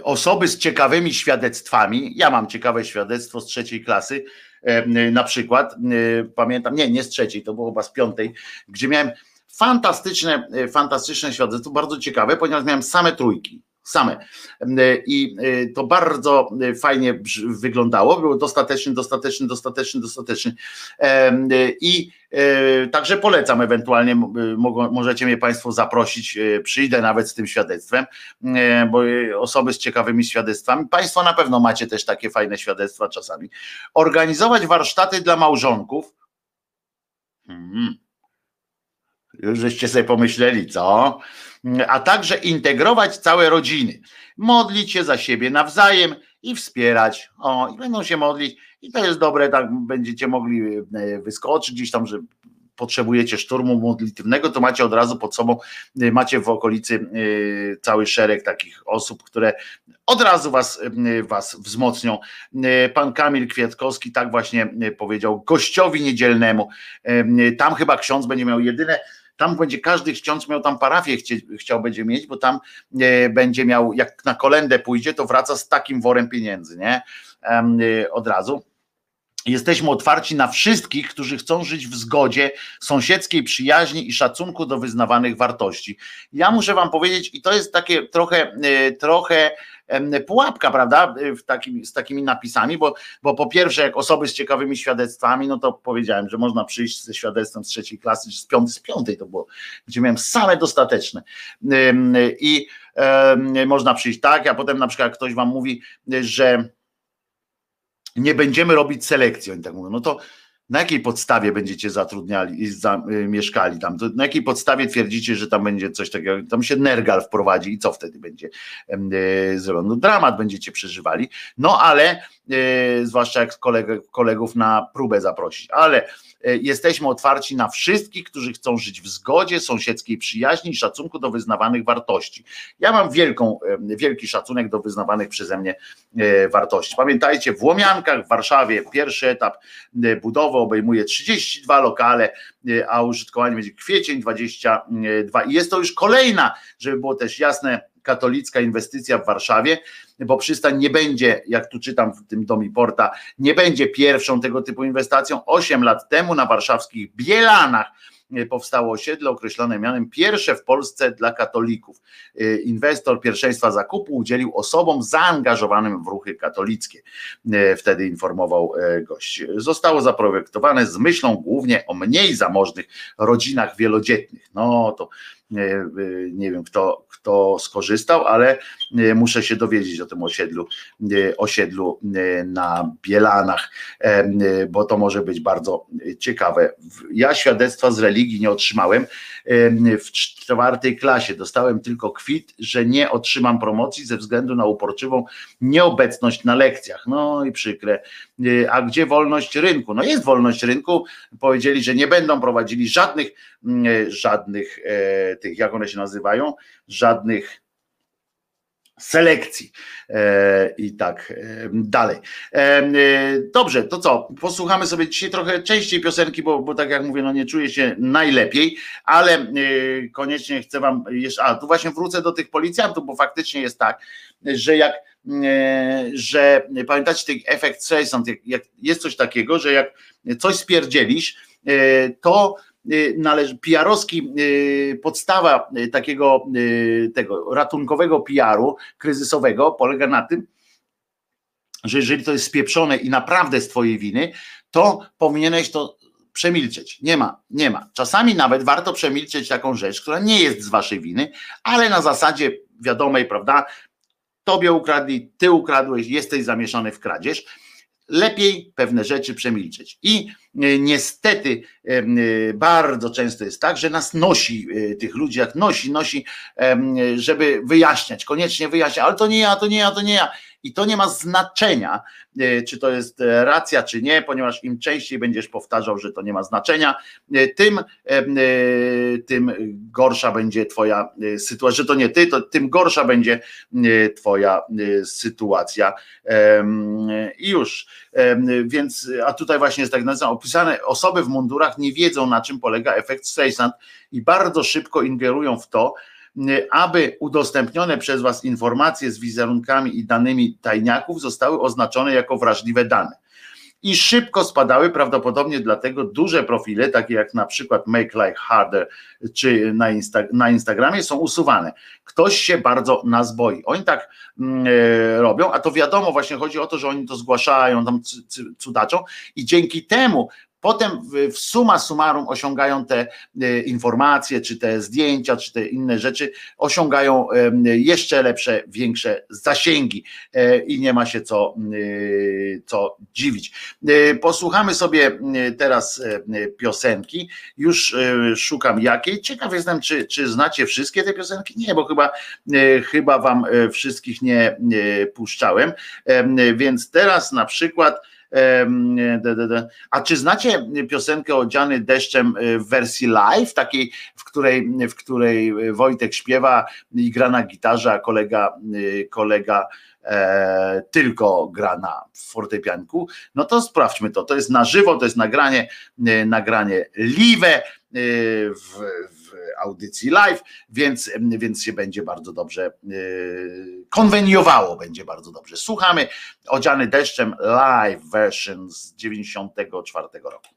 osoby z ciekawymi świadectwami, ja mam ciekawe świadectwo z trzeciej klasy, e, na przykład, e, pamiętam, nie, nie z trzeciej, to było chyba z piątej, gdzie miałem fantastyczne, e, fantastyczne świadectwo, bardzo ciekawe, ponieważ miałem same trójki same. I y, to bardzo y, fajnie wyglądało, było dostateczny, dostateczny, dostateczny, dostateczny. I także polecam, ewentualnie możecie mnie Państwo zaprosić, przyjdę nawet z tym świadectwem, bo osoby z ciekawymi świadectwami, Państwo na pewno macie też takie fajne świadectwa czasami. Organizować warsztaty dla małżonków. Hmm. Już żeście sobie pomyśleli, co? a także integrować całe rodziny, modlić się za siebie nawzajem i wspierać. O, i będą się modlić, i to jest dobre, tak będziecie mogli e, wyskoczyć gdzieś tam, że potrzebujecie szturmu modlitywnego, to macie od razu pod sobą, e, macie w okolicy e, cały szereg takich osób, które od razu was, was wzmocnią. Pan Kamil Kwiatkowski tak właśnie powiedział gościowi niedzielnemu. Tam chyba ksiądz będzie miał jedyne tam będzie każdy ksiądz miał tam parafię chciał będzie mieć, bo tam e, będzie miał, jak na kolendę pójdzie, to wraca z takim worem pieniędzy, nie? E, od razu. Jesteśmy otwarci na wszystkich, którzy chcą żyć w zgodzie, sąsiedzkiej przyjaźni i szacunku do wyznawanych wartości. Ja muszę Wam powiedzieć, i to jest takie trochę, e, trochę pułapka, prawda, takim, z takimi napisami, bo, bo po pierwsze, jak osoby z ciekawymi świadectwami, no to powiedziałem, że można przyjść ze świadectwem z trzeciej klasy, czy z piątej, z piątej to było, gdzie miałem same dostateczne. I można przyjść tak, a potem na przykład ktoś wam mówi, że nie będziemy robić selekcji, oni tak mówią, no to na jakiej podstawie będziecie zatrudniali, za, y, mieszkali tam? Na jakiej podstawie twierdzicie, że tam będzie coś takiego, tam się nergal wprowadzi i co wtedy będzie y, zrobione? No, dramat będziecie przeżywali, no ale zwłaszcza jak kolegów na próbę zaprosić, ale E, jesteśmy otwarci na wszystkich, którzy chcą żyć w zgodzie, sąsiedzkiej przyjaźni i szacunku do wyznawanych wartości. Ja mam wielką, e, wielki szacunek do wyznawanych przeze mnie wartości. Pamiętajcie, w Łomiankach w Warszawie pierwszy etap budowy obejmuje 32 lokale, a użytkowanie będzie kwiecień 22 i jest to już kolejna, żeby było też jasne, katolicka inwestycja w Warszawie, bo przystań nie będzie, jak tu czytam w tym Domi Porta, nie będzie pierwszą tego typu inwestycją. Osiem lat temu na warszawskich Bielanach E, powstało osiedle określone mianem pierwsze w Polsce dla katolików. E, inwestor pierwszeństwa zakupu udzielił osobom zaangażowanym w ruchy katolickie. E, wtedy informował gość. Zostało zaprojektowane z myślą głównie o mniej zamożnych rodzinach wielodzietnych. No to nie wiem kto, kto skorzystał, ale muszę się dowiedzieć o tym osiedlu, osiedlu na Bielanach, bo to może być bardzo ciekawe. Ja świadectwa z religii nie otrzymałem. W czwartej klasie dostałem tylko kwit, że nie otrzymam promocji ze względu na uporczywą nieobecność na lekcjach. No i przykre. E, a gdzie wolność rynku? No jest wolność rynku. Powiedzieli, że nie będą prowadzili żadnych, e, żadnych e, tych, jak one się nazywają, żadnych selekcji e, i tak e, dalej. E, dobrze, to co? Posłuchamy sobie dzisiaj trochę częściej piosenki, bo, bo tak jak mówię, no nie czuję się najlepiej, ale koniecznie chcę wam jeszcze, a tu właśnie wrócę do tych policjantów, bo faktycznie jest tak, że jak że pamiętacie ten efekt Streisand, jak jest coś takiego, że jak coś spierdzielisz, to należy, PR-owski y, podstawa y, takiego tego ratunkowego PR-u kryzysowego polega na tym, że jeżeli to jest spieprzone i naprawdę z twojej winy, to powinieneś to przemilczeć. Nie ma, nie ma. Czasami nawet warto przemilczeć taką rzecz, która nie jest z waszej winy, ale na zasadzie wiadomej, prawda? Tobie ukradli, ty ukradłeś, jesteś zamieszany w kradzież lepiej pewne rzeczy przemilczeć. I e, niestety e, bardzo często jest tak, że nas nosi e, tych ludzi, jak nosi, nosi, żeby wyjaśniać, koniecznie wyjaśniać, ale to nie ja, to nie ja, to nie ja. I to nie ma znaczenia, czy to jest racja, czy nie, ponieważ im częściej będziesz powtarzał, że to nie ma znaczenia, tym, tym gorsza będzie twoja sytuacja, że to nie ty, to tym gorsza będzie twoja sytuacja. I już, więc, a tutaj właśnie jest tak nazywane, opisane, osoby w mundurach nie wiedzą, na czym polega efekt Streisand i bardzo szybko ingerują w to, aby udostępnione przez Was informacje z wizerunkami i danymi tajniaków zostały oznaczone jako wrażliwe dane. I szybko spadały, prawdopodobnie dlatego duże profile, takie jak na przykład Make Life Harder czy na, Insta na Instagramie, są usuwane. Ktoś się bardzo nas boi. Oni tak e, robią, a to wiadomo, właśnie chodzi o to, że oni to zgłaszają, tam cudaczą i dzięki temu Potem w suma summarum osiągają te e, informacje, czy te zdjęcia, czy te inne rzeczy, osiągają jeszcze lepsze, większe zasięgi e, i nie ma się co, e, co dziwić. Posłuchamy sobie teraz piosenki. Już szukam jakiej. Ciekaw jestem, czy, czy znacie wszystkie te piosenki? Nie, bo chyba, chyba wam wszystkich nie puszczałem. Więc teraz na przykład a czy znacie piosenkę Odziany deszczem e, w wersji live, takiej, w której, w której Wojtek śpiewa i gra na gitarze, a kolega, e, kolega e, tylko gra na fortepianku? No to sprawdźmy to. To jest na żywo, to jest nagranie, e, nagranie live w, audycji live, więc, więc się będzie bardzo dobrze e, konweniowało, będzie bardzo dobrze. Słuchamy Odziany deszczem live version z 94 roku.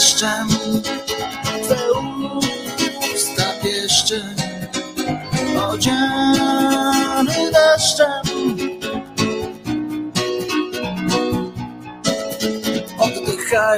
deszczem. Twe usta pieszczem Odziany deszczem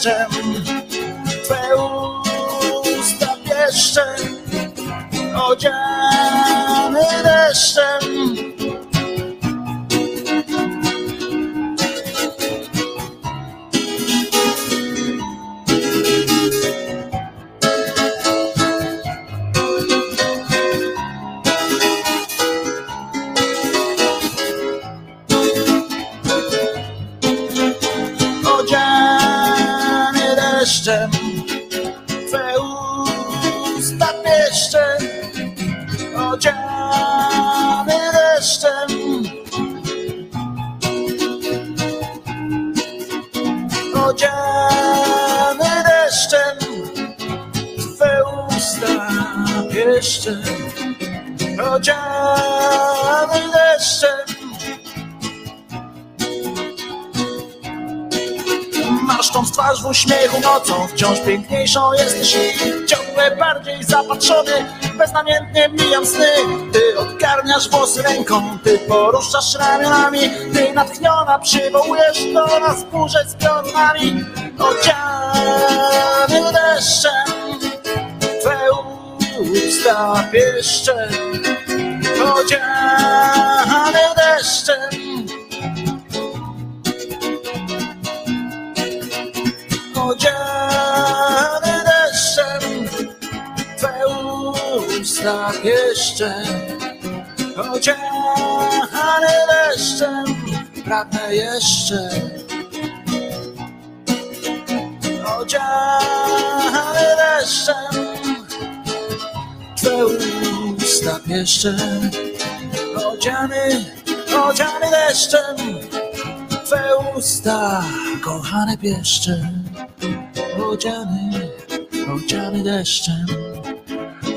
deszczem Twe usta pieszczem Odziany deszczem Twarz w uśmiechu nocą, wciąż piękniejszą jesteś i ciągle bardziej zapatrzony. Beznamiętnie mijam sny, ty odgarniasz włosy ręką, ty poruszasz ramionami, ty natchniona przywołujesz do nas burzę z pionami. Odziany deszczem, usta pieszcze odziane deszczem. Odziane deszczem, deszcze, odziany deszczem, pragnę jeszcze. Odziany deszczem, Twe usta pieszcze, odziany, odziany deszczem, Twe usta kochane pieszcze, odziany, odziany deszczem,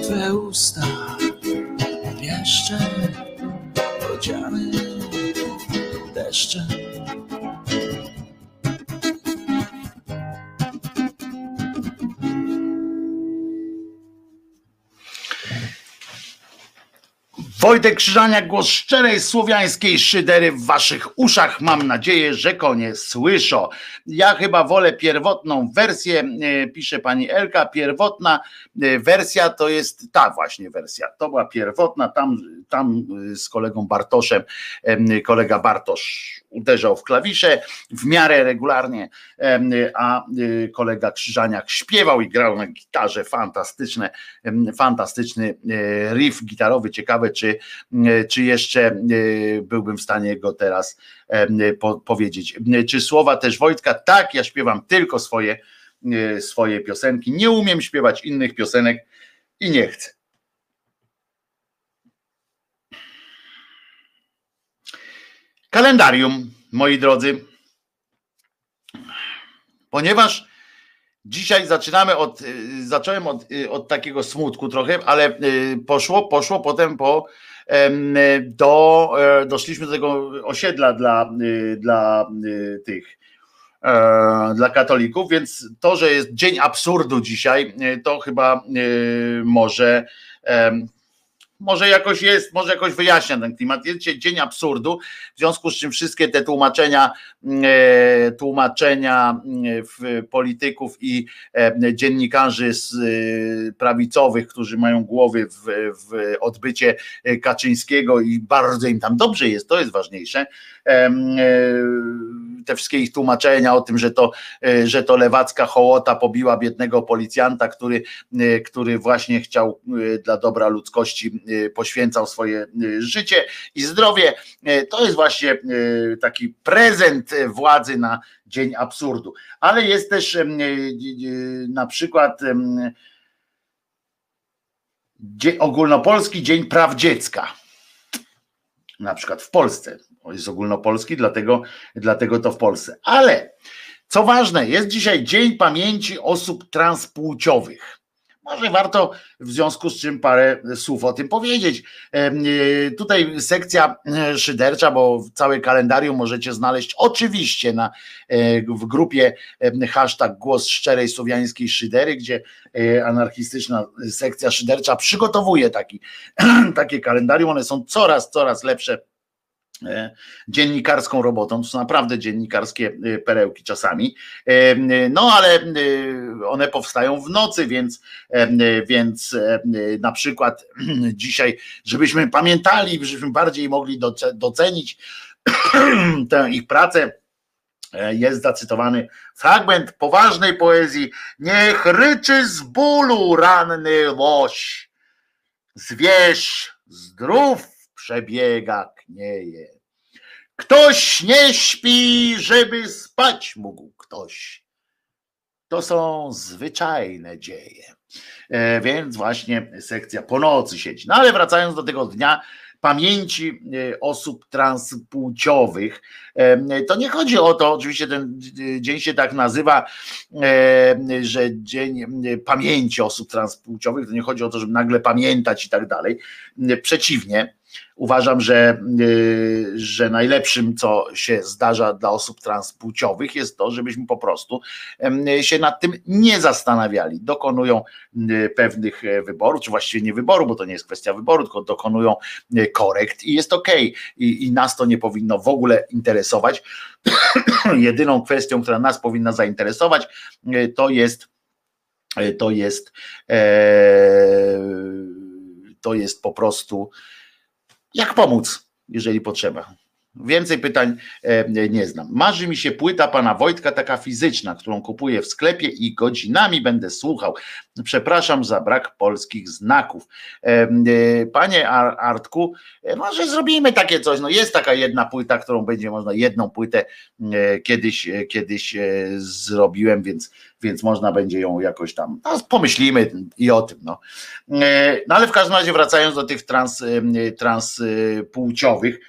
Twe usta pieszcze, odziany deszczem. Wojtek Krzyżaniak, głos szczerej słowiańskiej szydery w waszych uszach. Mam nadzieję, że konie słyszą. Ja chyba wolę pierwotną wersję, e, pisze pani Elka. Pierwotna e, wersja to jest ta właśnie wersja. To była pierwotna, tam, tam e, z kolegą Bartoszem, em, kolega Bartosz uderzał w klawisze w miarę regularnie, a y, kolega Krzyżaniak śpiewał i grał na gitarze. Fantastyczne, fantastyczny e, riff gitarowy. Ciekawe, czy, czy jeszcze e, byłbym w stanie go teraz powiedzieć. Czy słowa też Wojtka? Tak, ja śpiewam tylko swoje, e, swoje piosenki. Nie umiem śpiewać innych piosenek i nie chcę. Kalendarium, moi drodzy. Ponieważ dzisiaj zaczynamy od, y, zacząłem od, y, od takiego smutku trochę, ale y, poszło, poszło potem po do, e, doszliśmy do tego osiedla dla, dla tych e, dla katolików, więc to, że jest dzień absurdu dzisiaj, to chyba może może jakoś jest, może jakoś wyjaśnia ten klimat. Jest dzień absurdu, w związku z czym wszystkie te tłumaczenia, e, tłumaczenia e, w polityków i e, dziennikarzy z e, prawicowych, którzy mają głowy w, w odbycie e, Kaczyńskiego i bardzo im tam dobrze jest, to jest ważniejsze. Te wszystkie ich tłumaczenia o tym, że to, e, że to lewacka hołota pobiła biednego policjanta, który, e, który właśnie chciał e, dla dobra ludzkości poświęcał swoje życie i zdrowie. To jest właśnie taki prezent władzy na dzień absurdu. Ale jest też na przykład ogólnopolski Dzień Praw Dziecka. Na przykład w Polsce. Jest ogólnopolski, dlatego, dlatego to w Polsce. Ale co ważne, jest dzisiaj Dzień Pamięci Osób Transpłciowych. Może warto w związku z czym parę słów o tym powiedzieć. E, Tutaj sekcja e, szydercza, bo całe kalendarium możecie znaleźć oczywiście na, e, w grupie hashtag głos szczerej słowiańskiej szydery, gdzie anarchistyczna sekcja szydercza przygotowuje taki, *clears throat* takie kalendarium. One są coraz, coraz lepsze dziennikarską robotą. To są naprawdę dziennikarskie e, perełki czasami. E, e, No ale e, one powstają w nocy, więc, e, więc e, na przykład *clears throat* dzisiaj, żebyśmy pamiętali, żebyśmy bardziej mogli doce- docenić *clears throat* tę ich pracę. e, Jest zacytowany fragment poważnej poezji. Niech ryczy z bólu ranny łoś. Zwierz zdrów przebiega, knieje. Ktoś nie śpi, żeby spać mógł ktoś. To są zwyczajne dzieje. E, Więc właśnie sekcja po nocy siedzi. No ale wracając do tego dnia pamięci e, osób transpłciowych, e, to nie chodzi o to, oczywiście ten dzień się tak nazywa, że Dzień Pamięci Osób Transpłciowych, to nie chodzi o to, żeby nagle pamiętać i tak dalej. Przeciwnie, uważam, że, y, że najlepszym, co się zdarza dla osób transpłciowych, jest to, żebyśmy po prostu się nad tym nie zastanawiali. Dokonują y, pewnych e, wyborów, czy właściwie nie wyboru, bo to nie jest kwestia wyboru, tylko dokonują y, korekt i jest ok. I, I nas to nie powinno w ogóle interesować. *clears throat* Jedyną kwestią, która nas powinna zainteresować, y, to jest to jest e, to jest po prostu jak pomóc, jeżeli potrzeba. Więcej pytań e, nie znam. Marzy mi się płyta pana Wojtka, taka fizyczna, którą kupuję w sklepie i godzinami będę słuchał. Przepraszam za brak polskich znaków. E, e, panie Artku, może zrobimy takie coś. No jest taka jedna płyta, którą będzie można, jedną płytę kiedyś, kiedyś zrobiłem, więc, więc można będzie ją jakoś tam, no, pomyślimy i o tym. No. no ale w każdym razie wracając do tych trans, transpłciowych,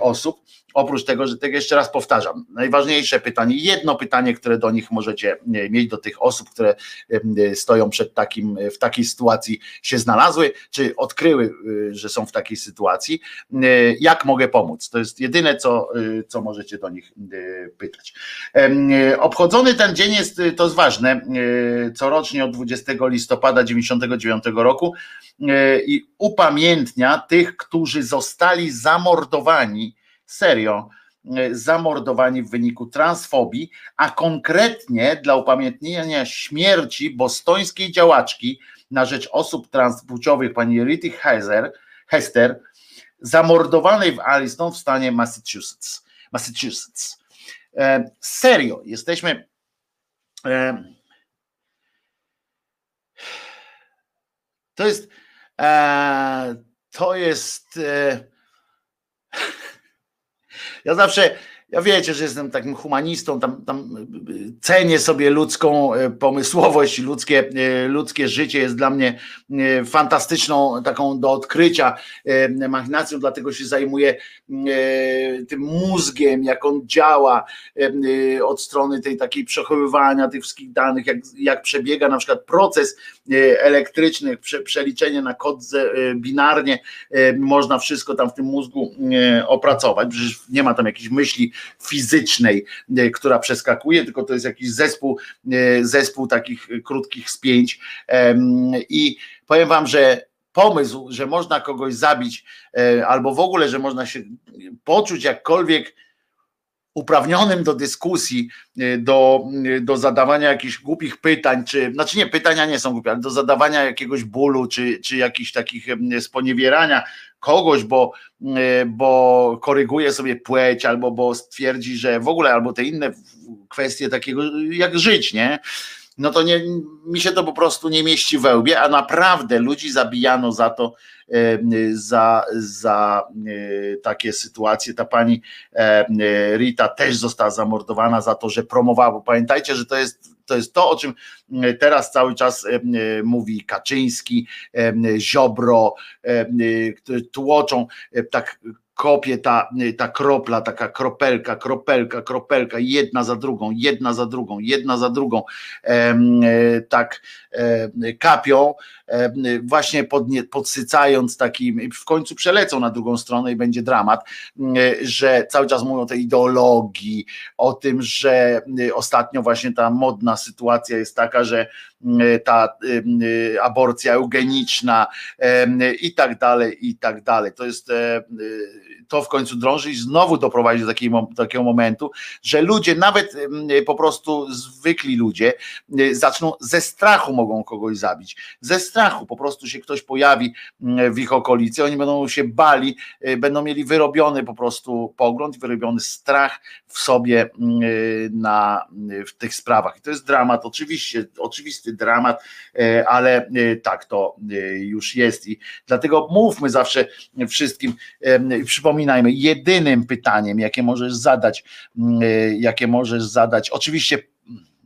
osób. Oprócz tego, że tego jeszcze raz powtarzam, najważniejsze pytanie, jedno pytanie, które do nich możecie mieć, do tych osób, które stoją przed takim, w takiej sytuacji się znalazły, czy odkryły, że są w takiej sytuacji, jak mogę pomóc? To jest jedyne, co, co możecie do nich pytać. Obchodzony ten dzień jest, to jest ważne, corocznie od 20 listopada 99 roku i upamiętnia tych, którzy zostali zamordowani serio e, zamordowani w wyniku transfobii, a konkretnie dla upamiętnienia śmierci bostońskiej działaczki na rzecz osób transpłciowych pani Rity Hester, Hester zamordowanej w Alliston w stanie Massachusetts. Massachusetts. E, serio, jesteśmy e, to jest e, to jest e, ja zawsze, ja wiecie, że jestem takim humanistą, tam, tam cenię sobie ludzką e, pomysłowość, ludzkie, e, ludzkie życie jest dla mnie e, fantastyczną taką do odkrycia machinacją, dlatego się zajmuję tym mózgiem, jak on działa od strony tej takiej przechowywania tych wszystkich danych, jak, jak przebiega na przykład proces elektryczny, przeliczenie na kod binarnie, można wszystko tam w tym mózgu opracować, przecież nie ma tam jakiejś myśli fizycznej, e, która przeskakuje, tylko to jest jakiś zespół, e, zespół takich krótkich spięć. I powiem wam, że pomysł, że można kogoś zabić, e, albo w ogóle, że można się poczuć jakkolwiek uprawnionym do dyskusji, do, do zadawania jakichś głupich pytań, czy znaczy nie, pytania nie są głupie, ale do zadawania jakiegoś bólu, czy, czy jakichś takich sponiewierania kogoś, bo, bo koryguje sobie płeć, albo bo stwierdzi, że w ogóle, albo te inne kwestie takiego, jak żyć, nie? No to nie, mi się to po prostu nie mieści we łbie, a naprawdę ludzi zabijano za to, e, za, za e, takie sytuacje. Ta pani Rita też została zamordowana za to, że promowała, bo pamiętajcie, że to jest to jest to, o czym e, teraz cały czas e, e, mówi Kaczyński, Ziobro, tłoczą tak kopie ta, ta kropla, taka kropelka, kropelka, kropelka, jedna za drugą, jedna za drugą, jedna za drugą, tak kapią, właśnie podsycając takim, w końcu przelecą na drugą stronę i będzie dramat, że cały czas mówią o tej ideologii, o tym, że ostatnio właśnie ta modna sytuacja jest taka, że ta aborcja eugeniczna i tak dalej, i tak dalej. To jest to w końcu drąży i znowu doprowadzi do takiego, takiego momentu, że ludzie, nawet po prostu zwykli ludzie, zaczną ze strachu mogą kogoś zabić. Ze strachu po prostu się ktoś pojawi w ich okolicy, oni będą się bali, y, będą mieli wyrobiony po prostu pogląd, wyrobiony strach w sobie na, w tych sprawach. I to jest dramat, oczywiście, oczywisty dramat, y, ale y, tak to już jest i dlatego mówmy zawsze wszystkim, przypominajmy, jedynym pytaniem, jakie możesz zadać, mm, y, jakie możesz zadać, oczywiście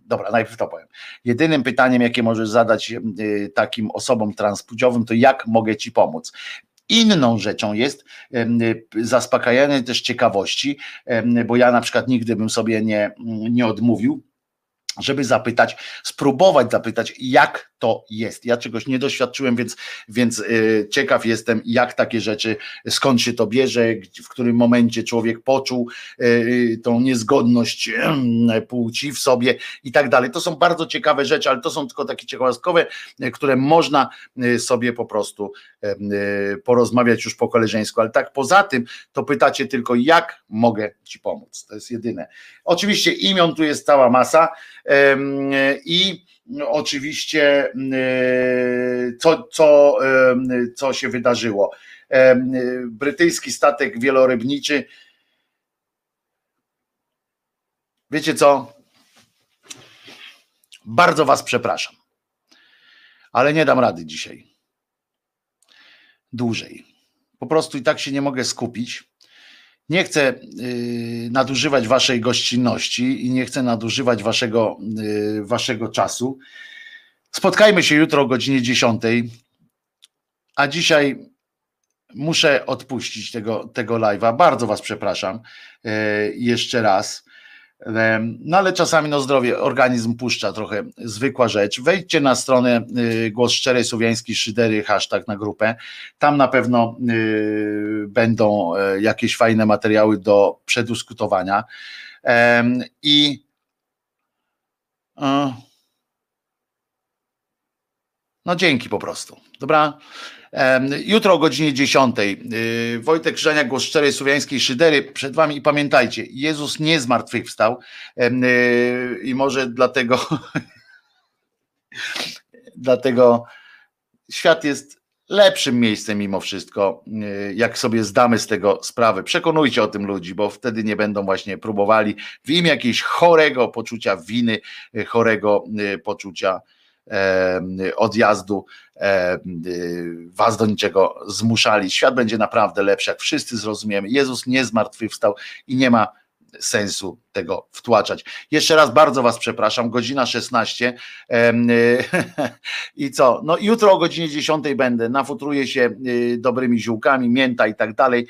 dobra, najpierw to powiem. Jedynym pytaniem, jakie możesz zadać y, takim osobom transpłciowym, to jak mogę ci pomóc. Inną rzeczą jest y, zaspokajanie też ciekawości, bo ja na przykład nigdy bym sobie nie, nie odmówił żeby zapytać, spróbować zapytać, jak to jest. Ja czegoś nie doświadczyłem, więc, więc y, ciekaw jestem, jak takie rzeczy, skąd się to bierze, w którym momencie człowiek poczuł y, tą niezgodność y, płci w sobie i tak dalej. To są bardzo ciekawe rzeczy, ale to są tylko takie ciekawostkowe, które można sobie po prostu porozmawiać już po koleżeńsku. Ale tak poza tym, to pytacie tylko, jak mogę Ci pomóc. To jest jedyne. Oczywiście imion tu jest cała masa i no, oczywiście mm, e, co, co, co się wydarzyło. E, brytyjski statek wielorybniczy. Wiecie co? Bardzo Was przepraszam, ale nie dam rady dzisiaj. Dłużej. Po prostu i tak się nie mogę skupić nie chcę yy, nadużywać Waszej gościnności i nie chcę nadużywać Waszego, yy, waszego czasu. Spotkajmy się jutro o godzinie 10. A dzisiaj muszę odpuścić tego, tego live'a. Bardzo Was przepraszam yy, jeszcze raz. No ale czasami no zdrowie, organizm puszcza trochę zwykła rzecz. Wejdźcie na stronę y, Głos Szczerej Słowiańskiej Szydery, hashtag na grupę. Tam na pewno y, będą y, jakieś fajne materiały do przedyskutowania. I no dzięki po prostu. Dobra. Jutro o godzinie 10. Y, Wojtek Krzyżania, głos szczerej słowiańskiej szydery przed wami i pamiętajcie, Jezus nie zmartwychwstał y, i może dlatego *laughs* dlatego świat jest lepszym miejscem mimo wszystko, y, jak sobie zdamy z tego sprawę. Przekonujcie o tym ludzi, bo wtedy nie będą właśnie próbowali w imię jakiegoś chorego poczucia winy, chorego poczucia odjazdu was do niczego zmuszali. Świat będzie naprawdę lepszy, jak wszyscy zrozumiemy. Jezus nie zmartwychwstał i nie ma sensu tego wtłaczać. Jeszcze raz bardzo Was przepraszam, godzina 16 *laughs* i co? No jutro o godzinie 10 będę, nafutruję się y, dobrymi ziółkami, mięta i tak dalej.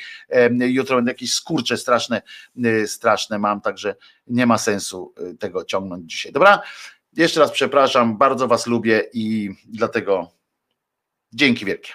Jutro będę jakieś skurcze straszne, y, straszne mam, także nie ma sensu y, tego ciągnąć dzisiaj. Dobra? Jeszcze raz przepraszam, bardzo Was lubię i dlatego dzięki wielkie.